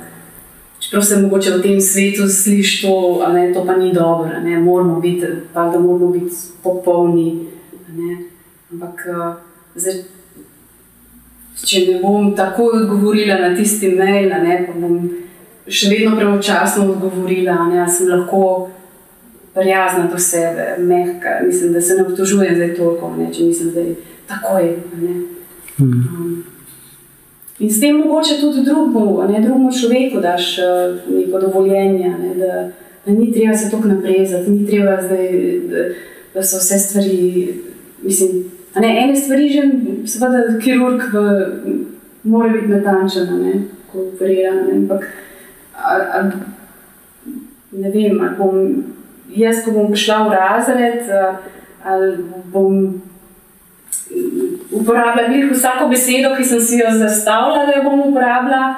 čeprav se mogoče v tem svetu sliši to, ali to pa ni dobro, ne moramo biti, pa da moramo biti popolni. Ne. Ampak uh, zdaj, če ne bom tako odgovorila na tisti mail, ne, pa bom še vedno pravočasno odgovorila, ne, sem lahko prijazna do sebe, mehka. Mislim, da se ne obtožujem zdaj toliko, ne, če nisem zdaj takoj. Hmm. Um, in s tem mogoče tudi drugemu, ne, drugemu človeku daš uh, neko dovoljenje, ne, da, da ni treba se tako naprezati, ni treba zdaj, da, da so vse stvari. Mislim, ne, ene stvari že, seveda, kirurg v, mora biti natančen, ne, ko operira. Ne, ampak, a, a, ne vem, ali bom jaz, ko bom prišla v razred, eh, ali bom uporabljala vsako besedo, ki sem si jo zastavila, da jo bom uporabljala.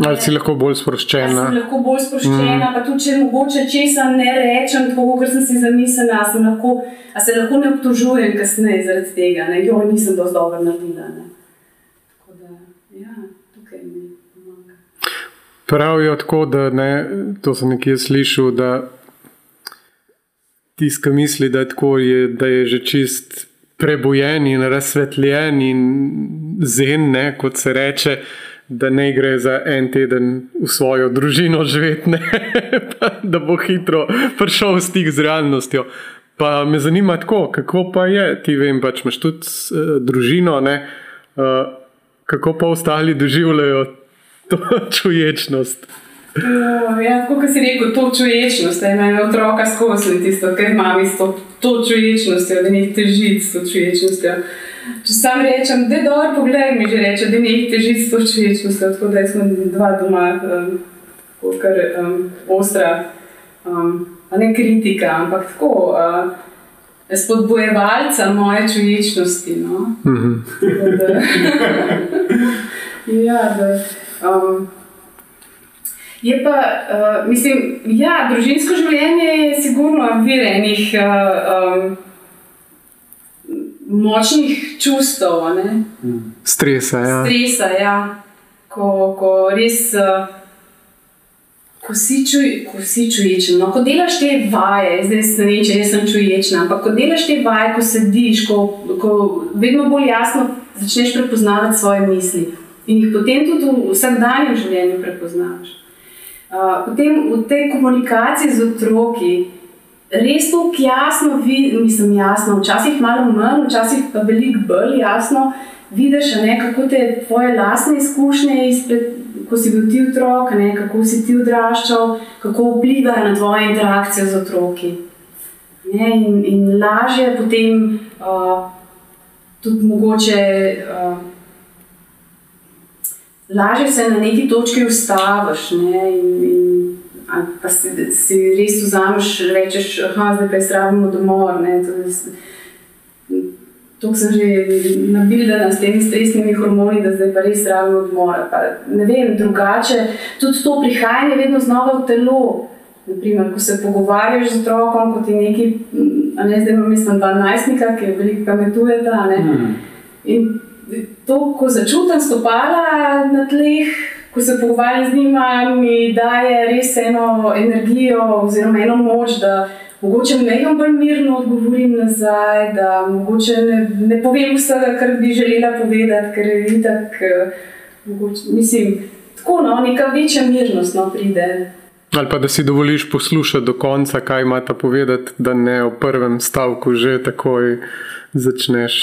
Ali si lahko bolj sproščena? Ali lahko bolj sproščena, mm. pa tudi če mogoče česa ne rečem, tako kot sem si zamislila, sem lahko, a se lahko ne obtožujem kasneje zaradi tega, da jo nisem dovolj dobro naredila. Ne. Pravijo tako, da ne, to sem nekje slišal, da tisti, ki misli, da je, tako, je, da je že čist prebojen in razsvetljen in zen, ne, kot se reče, da ne gre za en teden v svojo družino živeti, da bo hitro prišel v stik z realnostjo. Pa me zanima tako, kako pa je, ti vem, pač imaš tudi uh, družino, ne, uh, kako pa ostali doživljajo to čuječnost. Uh, ja, kot si rekel, to čuječnost, da imaš otroka skozi tisto, kar imaš s to, to čuječnostjo, da ne težiš s to čuječnostjo. Če sam rečem, da je dobro, poglej mi že reče, da ne težiš s to čuječnostjo, tako da smo dva doma, um, kar um, ostra, um, ne kritika, ampak tako. Uh, Spodbojevalca moje čuječnosti. No? Mm -hmm. da, ja, da, Um, je pa, uh, mislim, ja, družinsko življenje je sigurno vir enih uh, um, močnih čustev. Stresa, ja. Stresa, ja. Ko, ko res. Uh, Ko si, čuj, ko si čuječen, no, ko delaš te vaje, zdaj ne vem, če sem čuječen, ampak ko delaš te vaje, ko sediš, ko, ko vedno bolj jasno začneš prepoznavati svoje misli in jih potem tudi v vsakdanjem življenju prepoznaš. Potem v tej komunikaciji z otroki res tako jasno mislim, jasno, včasih malo manj, včasih pa veliko bolj jasno vidiš, ne, kako te tvoje lastne izkušnje izpred. Ko si bil ti otrok, ne, kako si ti odraščal, kako vplivajo na tvoje interakcije z otroki. Ne, in, in lažje je potem uh, tudi mogoče uh, lažje se na neki točki ustaviš. Ne, in, in, pa si, si res vzameš, rečeš, da zdaj pa je zdravimo domov. to sem že nabildana s temi stresnimi hormoni, da zdaj pa res rabim odmora. Pa, ne vem, drugače, tudi to prihajanje vedno znova v telo. Naprimer, ko se pogovarjaš z otrokom, kot je neki, ne zdaj imam mislim 12, ki je veliko pametuje. Mm. In to, ko začutim stopala na tleh, ko se pogovarjam z njima, mi daje res eno energijo oziroma eno moč, da mogoče nekaj bolj mirno odgovorim nazaj, da mogoče ne, ne povem vsega, kar bi želela povedati, ker je itak, mogoče, mislim, tako no, neka večja mirnost no, pride. Ali pa da si dovoliš poslušati do konca, kaj ima ta povedati, da ne v prvem stavku že takoj začneš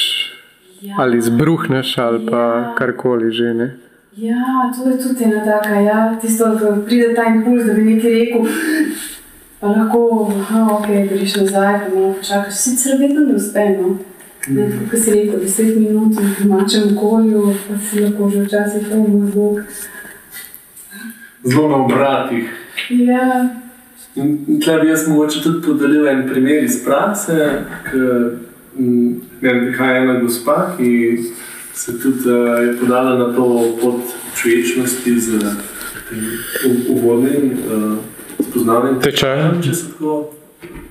ja. ali zbruhneš ali ja. pa karkoli že. Ne? Ja, to je tudi ena taka, ja, tisto, da pride ta impuls, da bi nekaj rekel. Pa lahko, da okay, greš nazaj, pa malo počakaš. Sicer vedno ne uspe. No? Ne, kot si rekel, deset minut v domačem okolju, pa si lahko že včasih to moj bog. Zelo na obratih. Ja. In tle bi jaz mogoče tudi podelil en primer iz prakse, ker prihaja ena gospa, ki se tudi uh, je podala na to pot človečnosti z tem uvodnim. Uh, spoznavanjem tečaja, če se tako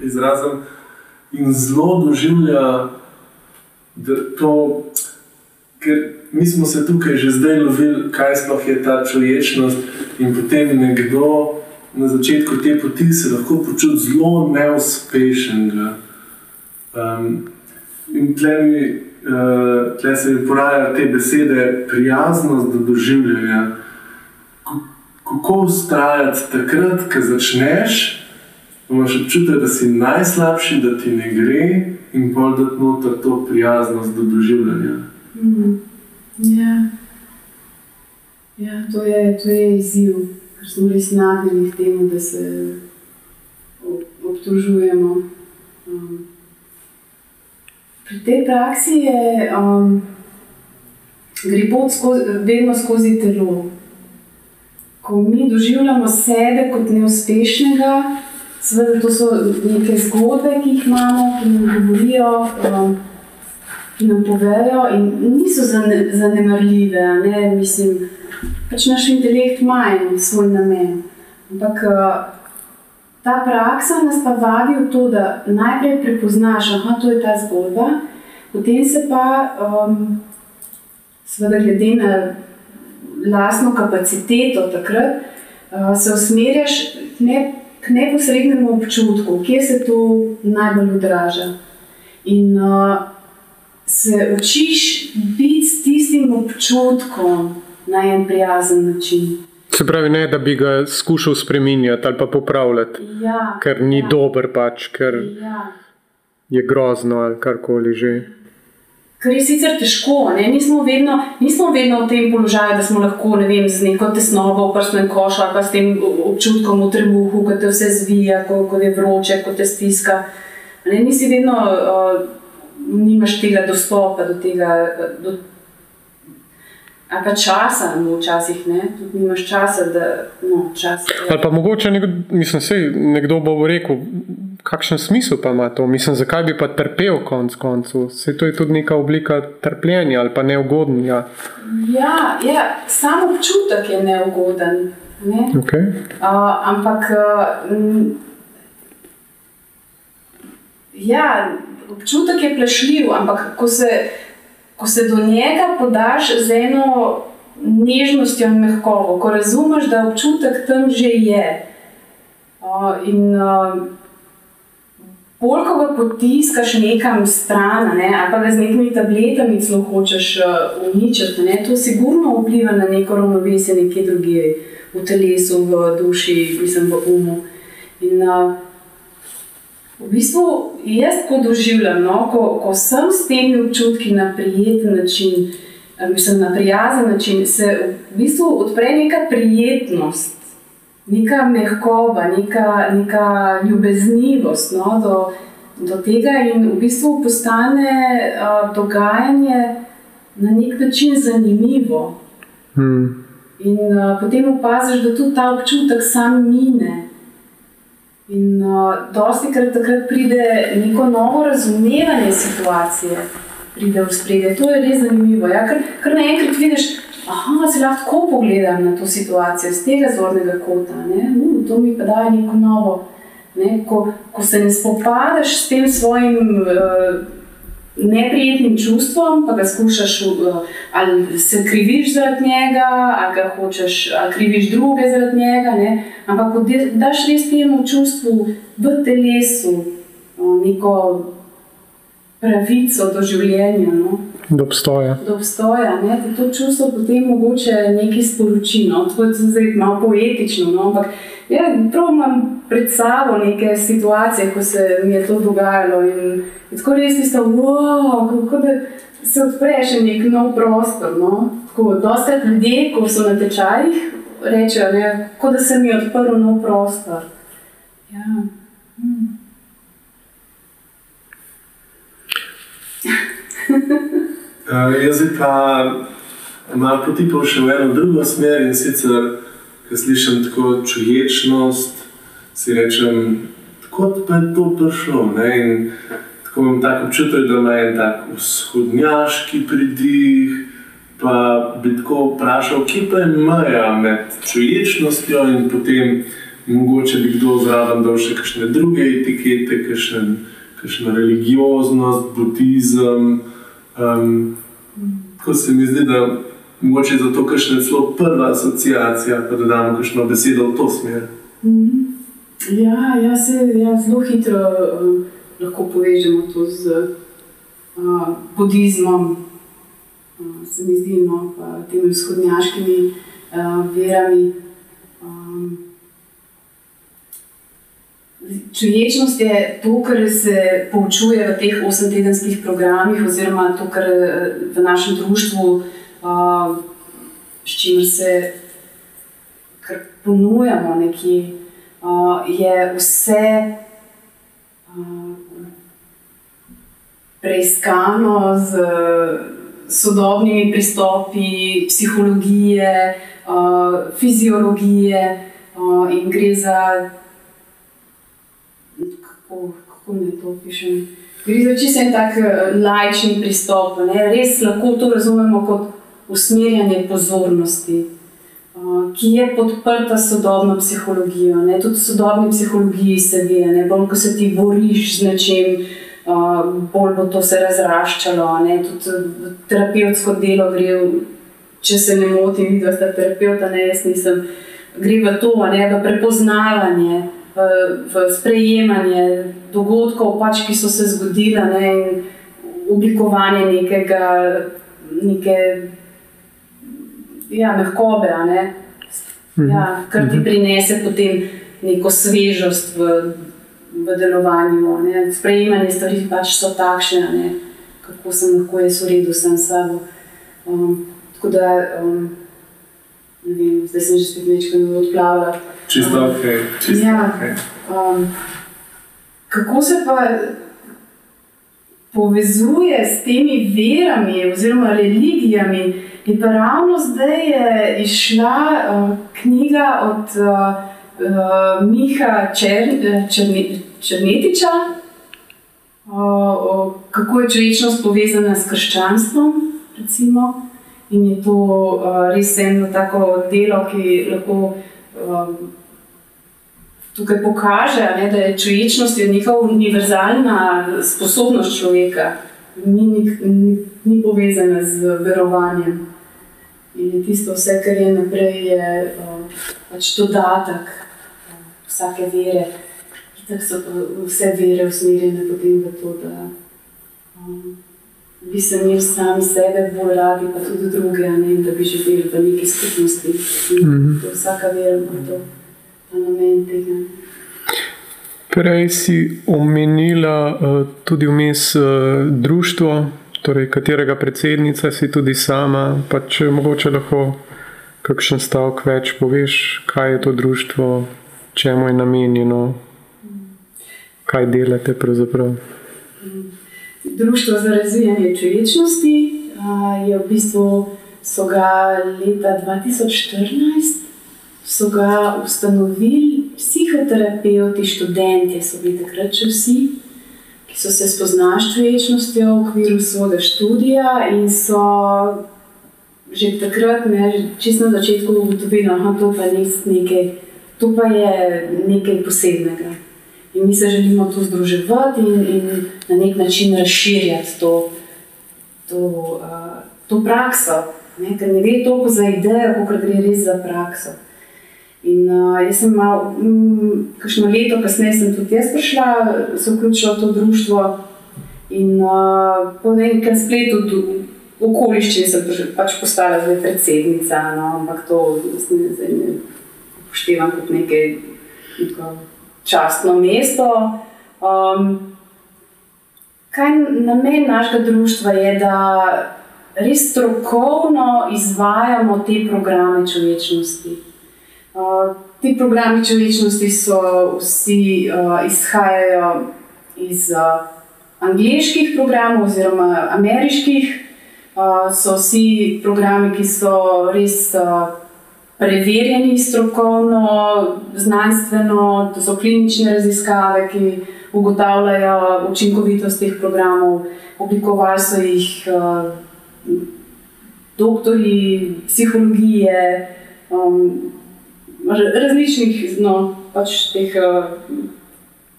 izrazim, in zelo doživlja, to, ker mi smo se tukaj že zdaj lovili, kaj sploh je ta človečnost, in potem nekdo na začetku te poti se lahko počuti zelo neuspešen. Um, in tle, mi, uh, tle se mi porajajo te besede, prijaznost do doživljanja kako ustrajati takrat, ko začneš, imaš občutek, da si najslabši, da ti ne gre, in pol da noter to prijaznost do doživljanja. Mm. Ja. Ja, to, je, to je izziv, ker smo res nagnjeni k temu, da se obtožujemo. Um, pri tej praksi je um, gre pot skozi, vedno skozi telo ko mi doživljamo sebe kot neuspešnega, seveda to so neke zgodbe, ki jih imamo, ki nam govorijo, um, ki nam povejo, in niso zanemarljive. Ne? Mislim, pač naš intelekt ima svoj namen. Ampak uh, ta praksa nas pa vabi v to, da najprej prepoznaš, da je ta zgodba, potem se pa, um, seveda, glede na lastno kapaciteto takrat, uh, se usmerjaš k, ne, k neposrednemu občutku, kje se to najbolj odraža. In uh, se učiš biti s tistim občutkom na en prijazen način. Se pravi, ne da bi ga skušal spremenjati ali pa popravljati, ja, ker ni ja. dober, pač, ker ja. je grozno ali karkoli že. Kar je sicer težko, nismo vedno, nismo vedno v tem položaju, da smo lahko vem, z neko tesnobo v prsnem košu ali pa s tem občutkom v trebuhu, ko te vse zvija, ko, ko je vroče, ko te stiska. Ne, nisi vedno, uh, nimaš tega dostopa do tega. Do, Ali pa časa, no, včasih ne, tudi nimaš časa, da. No, čas, Ali pa mogoče, nekdo, mislim, sej, nekdo bo rekel, kakšen smisel pa ima to? Mislim, zakaj bi pa trpel konc koncev? Se to je tudi neka oblika trpljenja ali pa neugodnja. Ja, ja sam občutek je neugoden. Ne? Okay. Uh, ampak. Uh, ja, občutek je plešljiv, ampak ko se, ko se do njega podaš z eno nežnostjo in mehkobo, ko razumeš, da občutek tam že je. Uh, in, uh, Bolj ko ga potiskaš nekam stran, ne, ali pa ga z nekimi tabletami celo hočeš uh, uničiti, ne, to sigurno vpliva na neko ravnovesje nekje drugje, v telesu, v duši, mislim, v umu. In, uh, v bistvu jaz tako doživljam, no, ko, ko sem s temi občutki na prijeten način, mislim, na prijazen način, se v bistvu odpre neka prijetnost neka mehkoba, neka, neka ljubeznivost no, do, do tega, in v bistvu postane uh, dogajanje na nek način zanimivo. Hmm. In uh, potem opaziš, da tudi ta občutek sam mine. In uh, dosti krat takrat pride neko novo razumevanje situacije. pride v spredje. To je res zanimivo. Ja? Ker, ker naenkrat vidiš, da se lahko pogledam na to situacijo z tega zornega kota. Uh, to mi pa daje neko novo. Ne? Ko, ko se ne spopadaš s tem svojim. Uh, neprijetnim čustvom, pa ga skušaš, uh, ali se kriviš zaradi njega, ali ga hočeš, ali kriviš druge zaradi njega. Ne? Ampak, ko daš res temu čustvu v telesu uh, neko pravico do življenja. No? Do obstoja. Do obstoja ne? To čustvo potem mogoče nekaj sporočilo. To je zdaj malo poetično, no? ampak ja, prav imam pred sabo neke situacije, ko se mi je to dogajalo. In, in tako res ti sta, wow, kako da se odpre še nek nov prostor. No? Tako, dosta ljudi, ko so na tečajih, rečejo, da se mi je odprl nov prostor. Ja. Hmm. uh, jaz pa imam potipal še v eno drugo smer in sicer ko slišim tako čuječnost, si rečem, kako pa je to prišlo. Ne? In tako imam tako občutek, da ima en tak vzhodnjaški pridih. Pa bi tako vprašal, kje pa je meja med čuječnostjo in potem mogoče bi kdo zraven dal še kakšne druge etikete, kakšno religioznost, budizem. Um, ko se mi zdi, da Mogoče je zato, ker je to prva asociacija, da dodamo kakšno besedo v to smer. Mm -hmm. Ja, ja, se, ja, zelo hitro uh, lahko povežemo to z uh, budizmom, uh, se mi zdi, no, pa temi vzhodnjaškimi uh, verami. Um, Čuječnost je to, kar se poučuje v teh osemtedenskih programih, oziroma to, kar v našem društvu s čimer se ponujamo, nekje, uh, je vse uh, preiskano z sodobnimi pristopi psihologije, uh, fiziologije uh, in gre za. Kako, kako ne to pišem? Gre za čisto en tak lajčni pristop. Ne? Res lahko to razumemo kot usmerjanje pozornosti, ki je podprta sodobno psihologijo. Ne? Tudi v sodobni psihologiji se ve, da bolj ko se ti boriš z nečim, bolj bo to se razraščalo. Ne? Tudi terapevtsko delo gre, če se ne motim, vidno sta terapeuta, ne jaz nisem. Gre v to, ne, v prepoznavanje, v, v sprejemanje dogodkov, pač, ki so se zgodili, ne, in oblikovanje nekega, neke ja, mehkobe, ne? Mhm. ja, kar ti mhm. prinese potem neko svežost v, v delovanju. Ne? Sprejemanje stvari pač so takšne, ne? kako sem lahko jaz v redu sam s sabo. Um, tako da, um, ne vem, zdaj sem že spet nekaj odplavila. Čisto um, ok. Čisto ja, okay. Um, kako se pa povezuje s temi verami oziroma religijami? In pa ravno zdaj je išla uh, knjiga od uh, Miha Čer, Černe, Črnetiča, uh, kako je človečnost povezana s krščanstvom. Recimo. In je to uh, res eno tako delo, ki lahko uh, tukaj pokaže, ne, da je človečnost neka univerzalna sposobnost človeka, ni, ni, ni povezana z verovanjem. In tisto, vse, kar je naprej, je uh, pač dodatek uh, vsake vere. Tako so vse vere usmerjene potem v to, da um, bi se imeli sami sebe bolj radi, pa tudi druge, ne, da bi živeli v neki skupnosti. Mm -hmm. Vsaka vera ima to, ta namen tega. Prej si omenila uh, tudi vmes uh, društvo torej, katerega predsednica si tudi sama. Pa če mogoče lahko kakšen stavek več poveš, kaj je to društvo, čemu je namenjeno, kaj delate pravzaprav. Društvo za razvijanje človečnosti je v bistvu so ga leta 2014 so ga ustanovili psihoterapeuti, študenti, so bili takrat še vsi so se spoznali s človečnostjo v okviru svojega študija in so že takrat, ne, že čisto na začetku, ugotovili, da to pa je nekaj, to pa je nekaj posebnega. In mi se želimo tu združevati in, in na nek način razširjati to, to, uh, to prakso. Ne, ker ne gre toliko za idejo, kot gre res za prakso. In uh, jaz sem malo, mm, kakšno leto kasneje, sem tudi jaz prišla, se vključila v to društvo. In uh, po nekem spletu, v okoliščini, sem pač postala zdaj predsednica, no, ampak to zdaj ne upoštevam kot nekaj neko častno mesto. Um, kaj namen našega društva je, da res strokovno izvajamo te programe človečnosti. Uh, ti programi človečnosti so vsi uh, izhajajo iz uh, angliških programov oziroma ameriških. Uh, so vsi programi, ki so res uh, preverjeni strokovno, znanstveno, to so klinične raziskave, ki ugotavljajo učinkovitost teh programov. Oblikovali so jih uh, doktori psihologije. Um, različnih no, pač teh uh,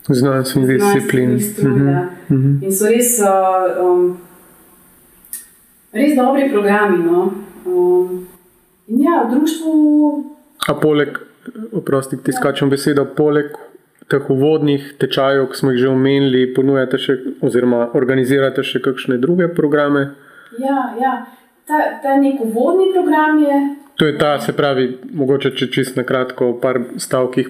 znanstvenih disciplin. Mhm. Mhm. In so res, uh, um, res dobri programi. No. Um, in ja, v društvu. A poleg, oprosti, ti ja. besedo, poleg teh uvodnih tečajev, ki smo jih že omenili, ponujate še, oziroma organizirate še kakšne druge programe? Ja, ja. Ta, ta nek uvodni program je To je ta, se pravi, mogoče če čisto na kratko, v par stavkih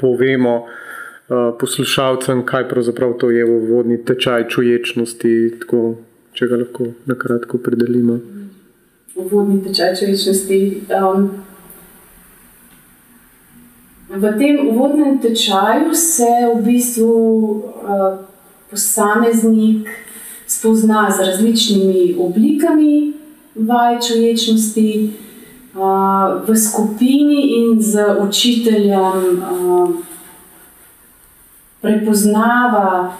povemo uh, poslušalcem, kaj pravzaprav to je vodni tečaj čuječnosti, tako, če ga lahko na kratko predelimo. Vodni tečaj čuječnosti. Um, v tem vodnem tečaju se v bistvu uh, posameznik spozna z različnimi oblikami vaj čuječnosti v skupini in z učiteljem prepoznava,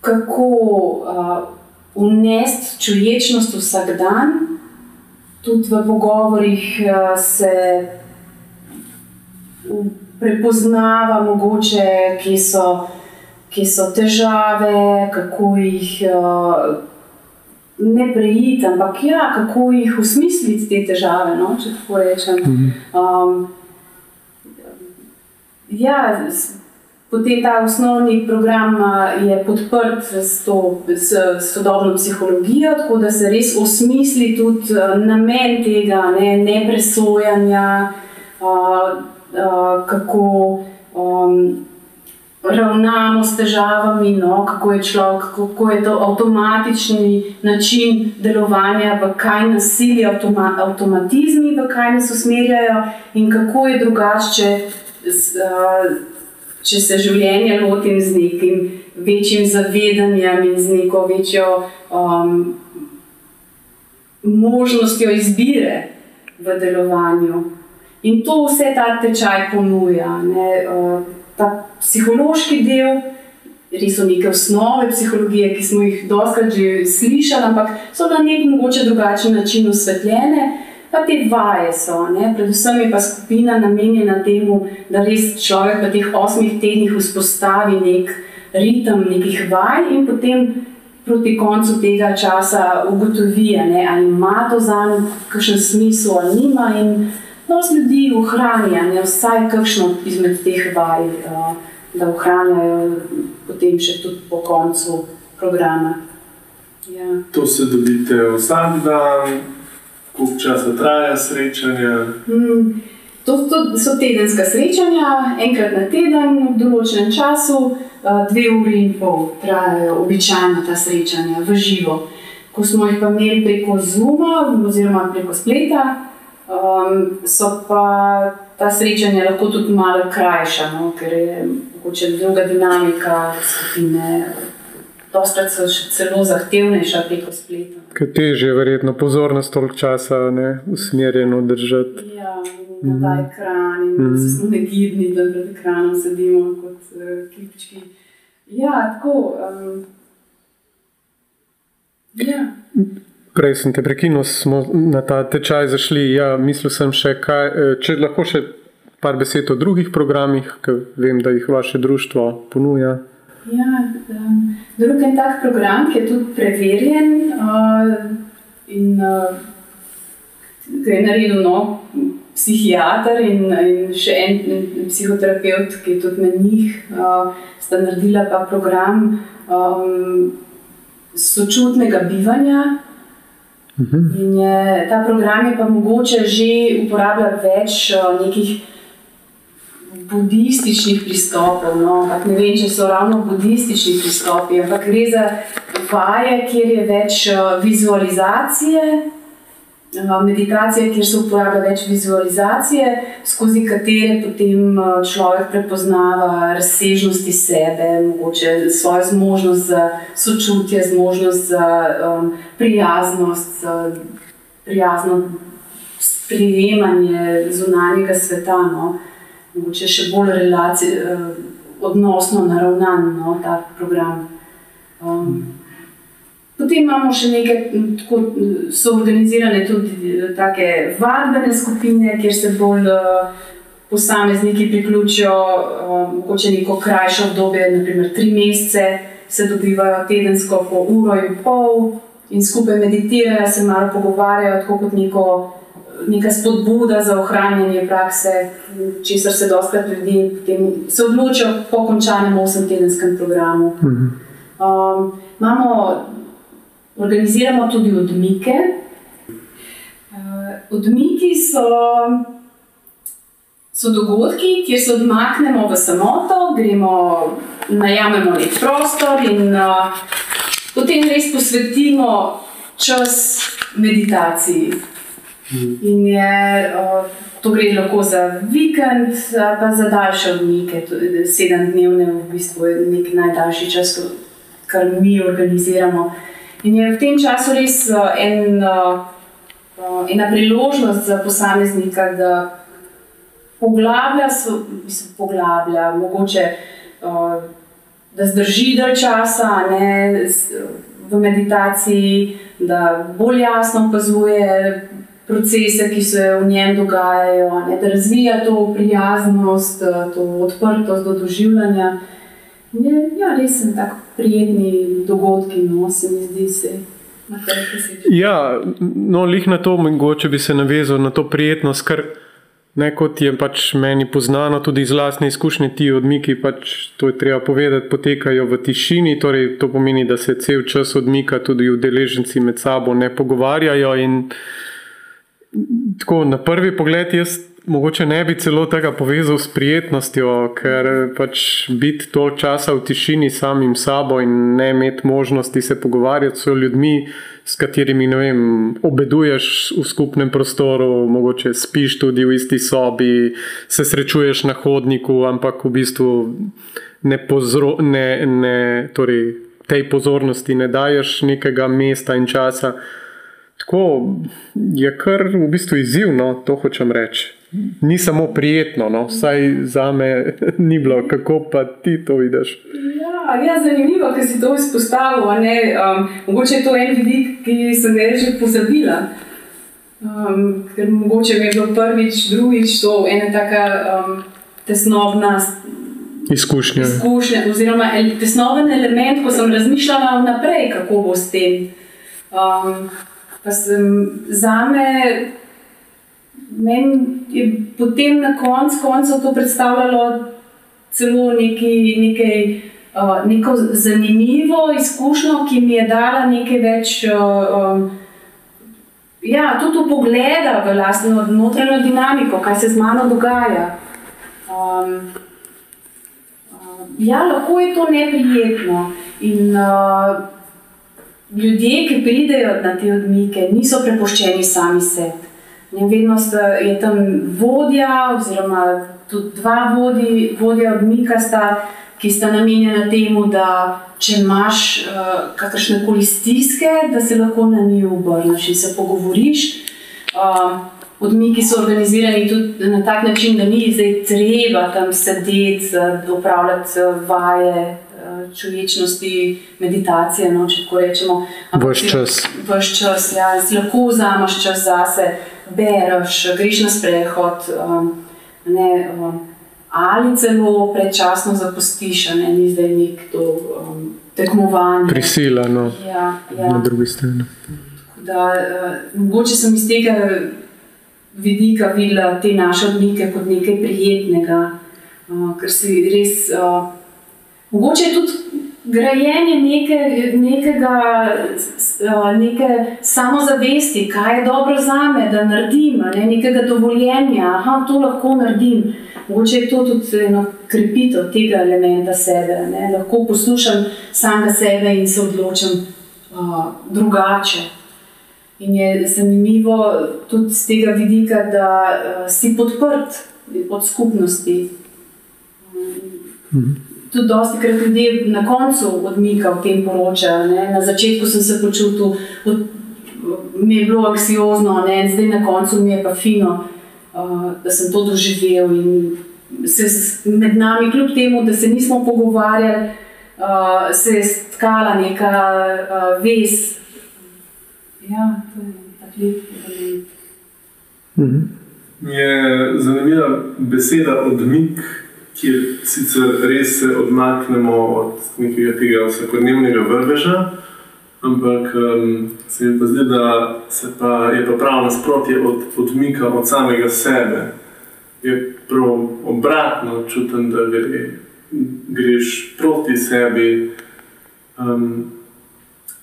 kako unesti čuječnost vsak dan, tudi v pogovorih se prepoznava, mogoče, kje so. Kje so težave, kako jih ne prejiti, ampak ja, kako jih usmisliti te težave, no, če tako rečem. Um, ja, potem ta osnovni program je podprt s, to, s sodobno psihologijo, tako da se res osmisli tudi namen tega, ne, ne presojanja, uh, uh, kako. Um, ravnamo s težavami, no, kako je človek, kako je to avtomatični način delovanja, v kaj nas sili avtoma, avtomatizmi, v kaj nas usmerjajo, in kako je drugače, če se življenje lotim z nekim večjim zavedanjem in z neko večjo um, možnostjo izbire v delovanju. In to vse ta tečaj ponuja. Ne, uh, ta psihološki del, res so neke osnove psihologije, ki smo jih doskrat že slišali, ampak so na nek mogoče drugačen način osvetljene. Pa te vaje so, ne? predvsem je pa skupina namenjena temu, da res človek v teh osmih tednih vzpostavi nek ritem nekih vaj in potem proti koncu tega časa ugotovi, ne? ali ima to za njim kakšen smisel ali nima. In dosti ljudi ohranja, ne, vsaj kakšno izmed teh vaj, uh, da ohranjajo potem še tudi po koncu programa. Ja. To se dobite vsak dan, koliko časa traja srečanja? Mm, to, to so tedenska srečanja, enkrat na teden, v določenem času, uh, dve uri in pol trajajo običajno ta srečanja v živo. Ko smo jih pa imeli preko Zuma oziroma preko spleta, Um, so pa ta srečanja lahko tudi malo krajša, no, ker je mogoče druga dinamika skupine. Dostakrat so še celo zahtevnejša preko spleta. Kaj teže je verjetno pozornost toliko časa ne, usmerjeno držati. Ja, na ta ekran in mm -hmm. smo negibni, da pred ekranom sedimo kot uh, kipčki. Ja, tako. Um, ja. Prej sem te prekinil, smo na ta tečaj zašli. Ja, mislil sem še, kaj, eh, če lahko še par besed o drugih programih, ki vem, da jih vaše društvo ponuja. Ja, um, drug en tak program, ki je tudi preverjen uh, in uh, ga je naredil no, psihiater in, in še en psihoterapeut, ki je tudi med njih, uh, sta naredila pa program um, sočutnega bivanja. In je, ta program je pa mogoče že uporabljati več uh, nekih budističnih pristopov. No? Ne vem, če so ravno budistični pristopi, ampak gre za vaje, kjer je več uh, vizualizacije. Meditacija, kjer se uporablja več vizualizacije, skozi katere potem človek prepoznava razsežnosti sebe, mogoče svojo zmožnost za sočutje, zmožnost za um, prijaznost, za prijazno sprejemanje zunanjega sveta. No? Mogoče še bolj relaci, odnosno naravnan no, ta program. Um, Potem imamo še nekaj, tako so organizirane tudi tako vadbene skupine, kjer se bolj posamezniki priključijo, mogoče neko krajše obdobje, naprimer tri mesece, se dobivajo tedensko po uro in pol in skupaj meditirajo, se malo pogovarjajo, tako kot neko, neka spodbuda za ohranjanje prakse, česar se dostakrat ljudi se odločijo po končanem osem-tedenskem programu. Um, imamo Organiziramo tudi odmike. Odmiki so, so dogodki, kjer se odmaknemo v samoto, gremo, najamemo nek prostor in uh, potem res posvetimo čas meditaciji. In je, uh, to gre lahko za vikend, pa za daljše odmike, sedem dnevne, v bistvu je nek najdaljši čas, kar mi organiziramo. In je v tem času res en, ena priložnost za posameznika, da poglablja, mislim, poglablja mogoče, da zdrži dalj časa ne, v meditaciji, da bolj jasno opazuje procese, ki se v njem dogajajo, ne, da razvija to prijaznost, to odprtost do doživljanja. Je, ja, res sem tako prijetni dogodki, no se mi zdi se. Ja, no, lih na to, mogoče bi se navezal na to prijetnost, kar ne kot je pač meni poznano, tudi iz vlastne izkušnje, ti odmiki, pač to je treba povedati, potekajo v tišini. Torej, to pomeni, da se cel čas odmika, tudi udeleženci med sabo ne pogovarjajo. In tako na prvi pogled jaz mogoče ne bi celo tega povezal s prijetnostjo, ker pač biti toliko časa v tišini samim sabo in ne imeti možnosti se pogovarjati s ljudmi, s katerimi vem, obeduješ v skupnem prostoru, mogoče spiš tudi v isti sobi, se srečuješ na hodniku, ampak v bistvu ne, pozro, ne, ne torej, tej pozornosti ne daješ nekega mesta in časa. Tako je kar v bistvu izzivno, to hočem reči ni samo prijetno, no? vsaj za me ni bilo, kako pa ti to vidiš. Ja, ja zanimivo, da si to izpostavil. Um, mogoče je to en vidik, ki sem ga že pozabila. Um, ker mogoče mi je bilo prvič, drugič to ena taka um, tesnobna izkušnja. izkušnja. Oziroma, tesnoben element, ko sem razmišljala vnaprej, kako bo s tem. Um, pa sem za me meni je potem na koncu koncev to predstavljalo celo neki, nekaj, uh, neko zanimivo izkušnjo, ki mi je dala nekaj več. Uh, um, Ja, tudi pogleda v lastno notranjo dinamiko, kaj se z mano dogaja. Um, uh, ja, lahko je to neprijetno. In uh, ljudje, ki pridejo na te odmike, niso prepuščeni sami sebi. In vedno je tam vodja, oziroma tudi dva vodi, vodja odmika, sta, ki sta namenjena temu, da če imaš uh, kakršne koli stiske, da se lahko na njih obrneš in se pogovoriš. Uh, odmiki so organizirani tudi na tak način, da ni zdaj treba tam sedeti, upravljati vaje. čuječnosti, meditacije, no, če tako rečemo. Vaš čas. Vaš čas, ja, lahko vzameš čas zase, bereš, greš na sprehod. Um, ne, um, ali celo predčasno zapustiš, ne, ni zdaj nek to um, tekmovanje. Prisila, no, ja, ja. na drugi strani. Da, uh, mogoče sem iz tega vidika videla te naše odmike kot nekaj prijetnega, uh, ker si res. Uh, mogoče je tudi grajenje neke, nekega, neke samozavesti, kaj je dobro za me, da naredim, ne, nekega dovoljenja, da to lahko naredim. Mogoče je to tudi eno krepitev tega elementa sebe. Ne? Lahko poslušam samega sebe in se odločam uh, drugače. In je zanimivo tudi z tega vidika, da uh, si podprt od skupnosti. Um, tudi dosti krat ljudi na koncu odmika v tem poročajo. Na začetku sem se počutil, od, mi je bilo anksiozno, ne? zdaj na koncu mi je pa fino. Uh, da sem to doživel in se med nami, kljub temu, da se nismo pogovarjali, uh, se je stkala neka uh, vez. Ja, to je tako lep element. Mhm. Je zanimiva beseda odmik, kjer sicer res se odmaknemo od nekega tega vsakodnevnega vrveža. Ampak um, se mi pa zdi, da se pa, je pa prav nasprotje od odmika od samega sebe. Je prav obratno, čutim, da gre, greš proti sebi. Um,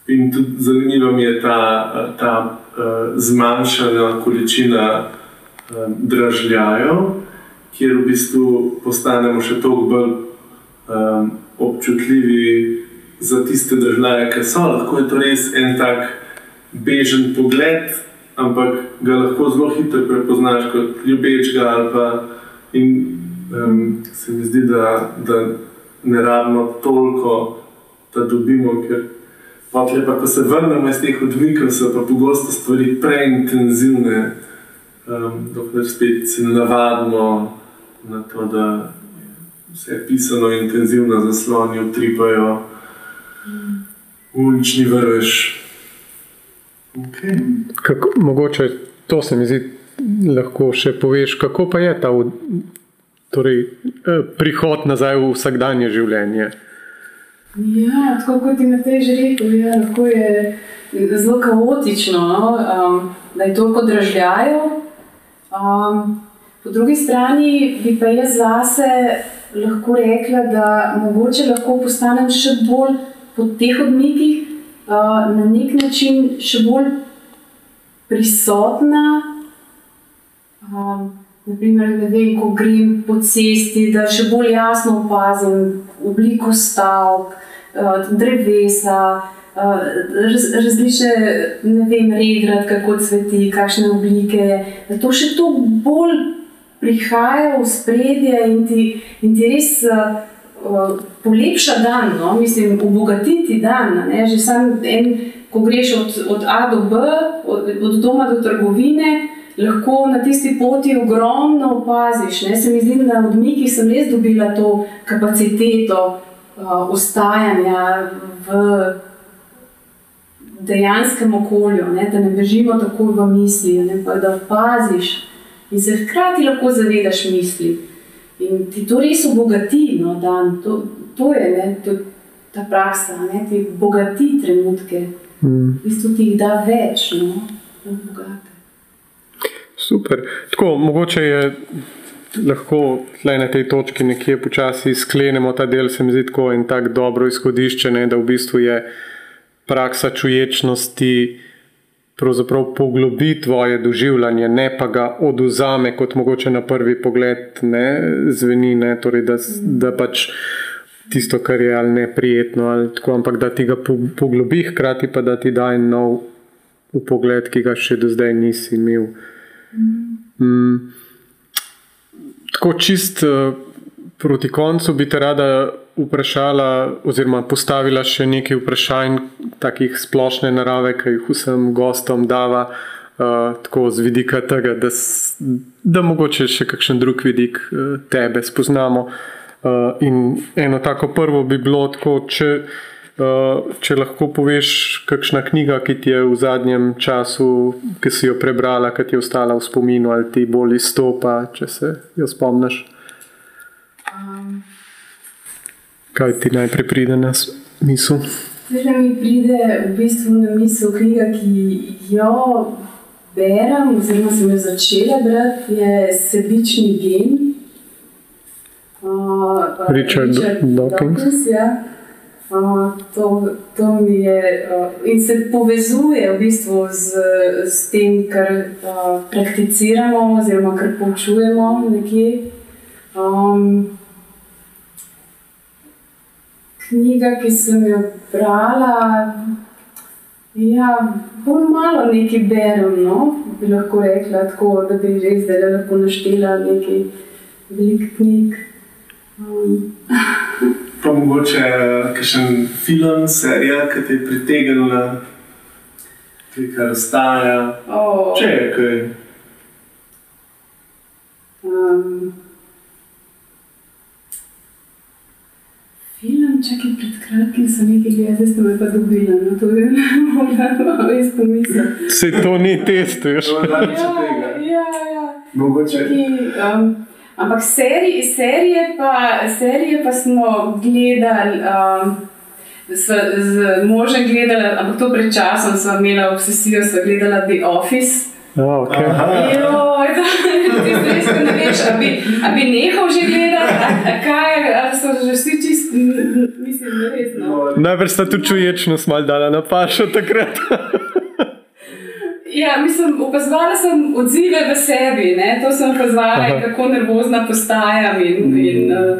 in tudi zanimiva mi je ta, ta uh, zmanjšana količina um, dražljajev, kjer v bistvu postanemo še toliko bolj um, občutljivi za tiste države, ki so. Lahko je to res en tak bežen pogled, ampak ga lahko zelo hitro prepoznaš kot ljubečega. In um, se mi zdi, da, da ne rabimo toliko, da dobimo. Ker potle, pa, ko se vrnemo iz teh odmikov, so pa pogosto stvari preintenzivne, um, dokler spet se navadimo na to, da. Vse je pisano intenzivno, zasloni utripajo, ulični vrvež. Okay. Kako, mogoče to se mi zdi, lahko še poveš, kako pa je ta torej, eh, prihod nazaj v vsakdanje življenje. Ja, tako kot ti na tej že rekel, ja, lahko je zelo kaotično, no? um, da je toliko dražljajo. Um, po drugi strani bi pa jaz zase lahko rekla, da mogoče lahko postanem še bolj po teh odmikih, uh, na nek način še bolj prisotna. Um, naprimer, vem, ko grem po cesti, da še bolj jasno opazim obliko stavb, uh, drevesa. Raz, različne, ne vem, regrat, kako cveti, kakšne oblike. Da to še to bolj prihaja v spredje in ti, in ti res uh, polepša dan, no? mislim, obogatiti dan. Že sam en, ko greš od, od A do B, od, od doma do trgovine, lahko na tisti poti ogromno opaziš. Ne? Se mi zdi, da na odmikih sem res dobila to kapaciteto uh, ustajanja v dejanskem okolju, ne? da ne bežimo tako v misli, ne? pa da opaziš in se hkrati lahko zavedaš misli. In ti to res obogati, no, dan. To, to je ne, to, ta praksa, da ti bogati trenutke, mm. v bistvu ti jih da več, no, bogate. Super. Tako, mogoče je lahko na tej točki nekje počasi sklenemo ta del, se mi zdi tako in tako dobro izhodišče, ne, da v bistvu je praksa čuječnosti pravzaprav poglobi tvoje doživljanje, ne pa ga oduzame, kot mogoče na prvi pogled ne, zveni, ne, torej da, da pač tisto, kar je ali neprijetno, ali tako, ampak da ti ga poglobi, hkrati pa da ti da en nov pogled, ki ga še do zdaj nisi imel. Mm. Tako čist uh, proti koncu bi te rada vprašala, oziroma postavila še nekaj vprašanj, takih splošne narave, ki jih vsem gostom dava, uh, tako z vidika tega, da, da mogoče še kakšen drug vidik uh, tebe spoznamo. Uh, in eno tako prvo bi bilo tako, če, uh, če lahko poveš, kakšna knjiga, ki ti je v zadnjem času, ki si jo prebrala, ki ti je ostala v spominu ali ti bolj izstopa, če se jo spomniš. Um, Kaj ti najprej pride na misel? Da mi pride v bistvu na misel knjiga, ki jo berem, oziroma sem jo začela brati, je Sebični gen. Uh, Richard Dawkins. ja. Uh, to, to mi je uh, in se povezuje v bistvu z, z tem, kar uh, prakticiramo, oziroma kar poučujemo nekje. Um, knjiga, ki sem jo brala, ja, bolj malo nekaj berem. No? Bi lahko rekla tako, da bi res zdaj lahko naštela nekaj velikih knjig. Um, Pa mogoče kakšen film, serija, ki te je pritegnila, ki kar ostaja. oh, Če je kaj. um, film, čakaj, pred kratkim sem gledala, zdaj ste me pa dobila. No, to je malo res pomisel. Se to ni test, veš? Tega. Ja, ja. Mogoče um, ampak serije, serije, pa, serije pa smo gledali. Um, S, z možem gledala, ampak to pred časom sem imela obsesijo, sem gledala The Office. Ja, okay. Joj, to ti res ne veš, a bi, a bi nehal že gledati, a, a kaj, ali so že vsi čist, mislim, da res no. Najprej sta tu čuječnost mal dala na pašo takrat. Ja, mislim, opazovala sem odzive v sebi, ne? to sem opazovala, kako nervozna postajam. In, in, uh,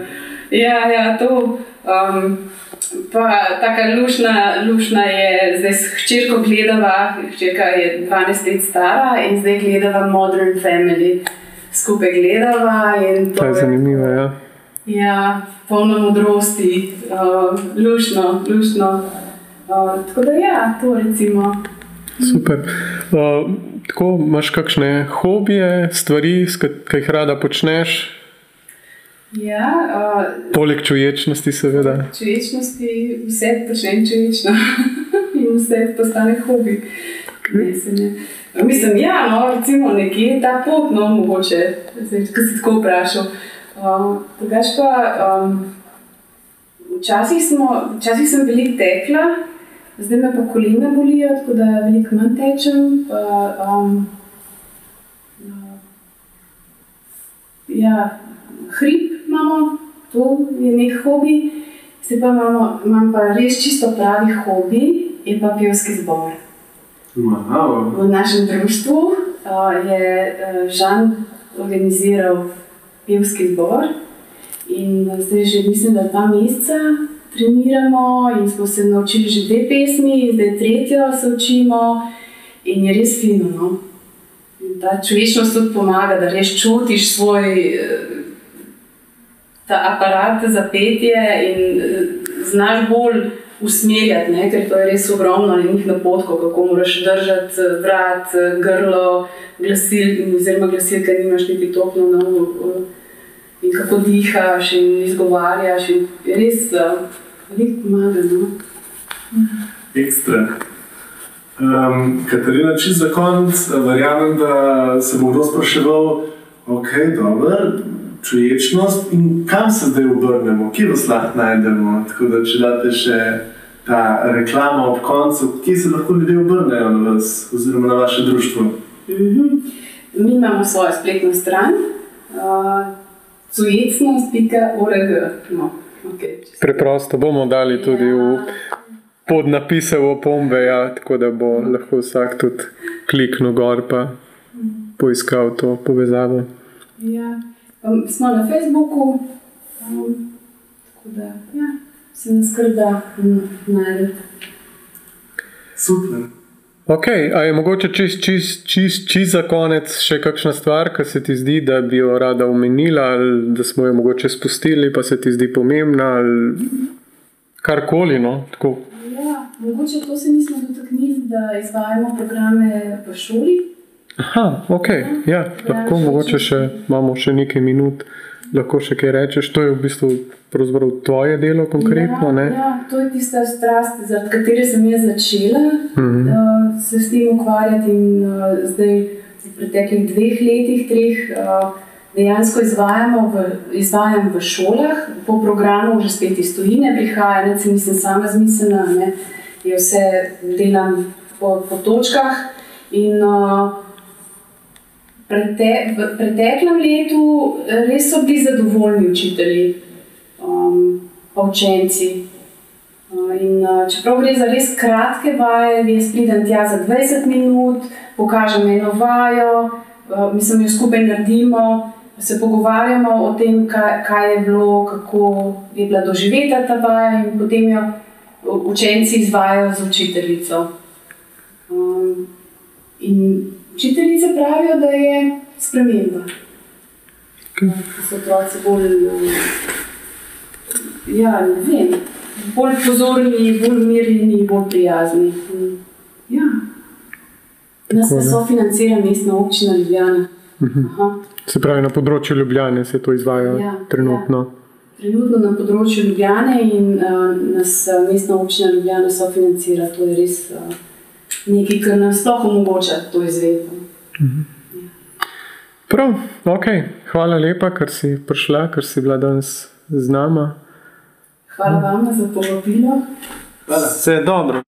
ja, ja, to. Um, pa taka lušna, lušna je, zdaj s hčerko gledava, hčerka je 12 let stara in zdaj gledava Modern Family. Skupaj gledava in to To je zanimivo, ja. Ja, polno modrosti, uh, lušno, lušno. Uh, tako da ja, to recimo. Super. Uh, tako imaš kakšne hobije, stvari, ki jih rada počneš, Ja, uh, poleg čuječnosti, seveda. Čuječnosti, vse počnem čuječno in vse postane hobi. Ne, se ne. Mislim, ja, no, recimo nekje ta pot, no, mogoče, zdaj, ko si tako vprašal. Um, Drugač pa, um, včasih, smo, včasih sem veliko tekla, zdaj me pa kolena bolijo, tako da veliko manj tečem. Pa, um, ja, hrib imamo, to je nek hobi. Zdaj pa imamo, imam pa res čisto pravi hobi, je pa pevski zbor. Wow. V našem društvu uh, je uh, Žan organiziral pevski zbor in zdaj že mislim, da dva meseca treniramo in smo se naučili že dve pesmi, in zdaj tretjo se učimo in je res fino. No? In ta človečnost tudi pomaga, da res čutiš svoj ta aparat za petje in eh, znaš bolj usmerjati, ne? ker to je res ogromno enih napotkov, kako moraš držati eh, vrat, eh, grlo, glasil, oziroma glasilka nimaš niti topno na uho. In kako dihaš in izgovarjaš, in res uh, veliko pomaga. No? Ekstra. Um, Katarina, čist za konec, verjamem, da se bo kdo spraševal, ok, dobro, čuječnost in kam se zdaj obrnemo, kje vas lahko najdemo. Tako da, če date še ta reklama ob koncu, kje se lahko ljudje obrnejo na vas oziroma na vaše društvo. Mhm. Mi imamo svojo spletno stran, uh, cujecnost.org. No, okay. Preprosto bomo dali tudi v podnapise v opombe, ja, tako da bo lahko vsak tudi kliknil gor in poiskal to povezavo. Ja. Um, smo na Facebooku, um, tako da ja, se nas kar da um, najti. Super. Ok, a je mogoče čist, čist, čist, čist za konec še kakšna stvar, ki se ti zdi, da bi jo rada omenila, ali da smo jo mogoče spustili, pa se ti zdi pomembna, ali karkoli. No? Tako. Ja, mogoče to se nismo dotaknili, da izvajamo programe v šoli. Aha, ok, ja, lahko še mogoče še imamo še nekaj minut. lahko še kaj rečeš? To je v bistvu tvoje delo konkretno. Ja, ja, to je tista strast, zaradi katere sem jaz začela Mhm. uh, se s tem ukvarjati. In, uh, zdaj, v preteklih dveh letih, treh, uh, dejansko izvajamo v, izvajam v šolah, po programu že spet iz tujine prihaja, ne, se nisem sama zmislila, ne, je vse delam po, po točkah. In, uh, prete, v preteklem letu res so bili zadovoljni učitelji um, pa učenci. Uh, In, uh, čeprav gre za res kratke vaje, jaz pridem tja za 20 minut, pokažem eno vajo, uh, mi se jo skupaj naredimo, se pogovarjamo o tem, kaj, kaj je bilo, kako je bila doživeta ta vaja, in potem jo učenci izvajo z učiteljico. Um, in učiteljice pravijo, da je sprememba. Da so otroci bolj. uh, Ja, ne vem, bolj pozorni, bolj mirni, bolj prijazni. Ja. Nas ne sofinancira mestna občina Ljubljana. Aha. Se pravi, na področju Ljubljane se to izvaja Ja, trenutno. Trenutno na področju Ljubljane in uh, nas uh, mestna občina Ljubljana sofinancira. To je res uh, nekaj, kar nam sploh omogoča to izvedbo. Prav, ok. Hvala lepa, ker si prišla, ker si bila danes z nama. Hvala vam za povabilo. Vse dobro.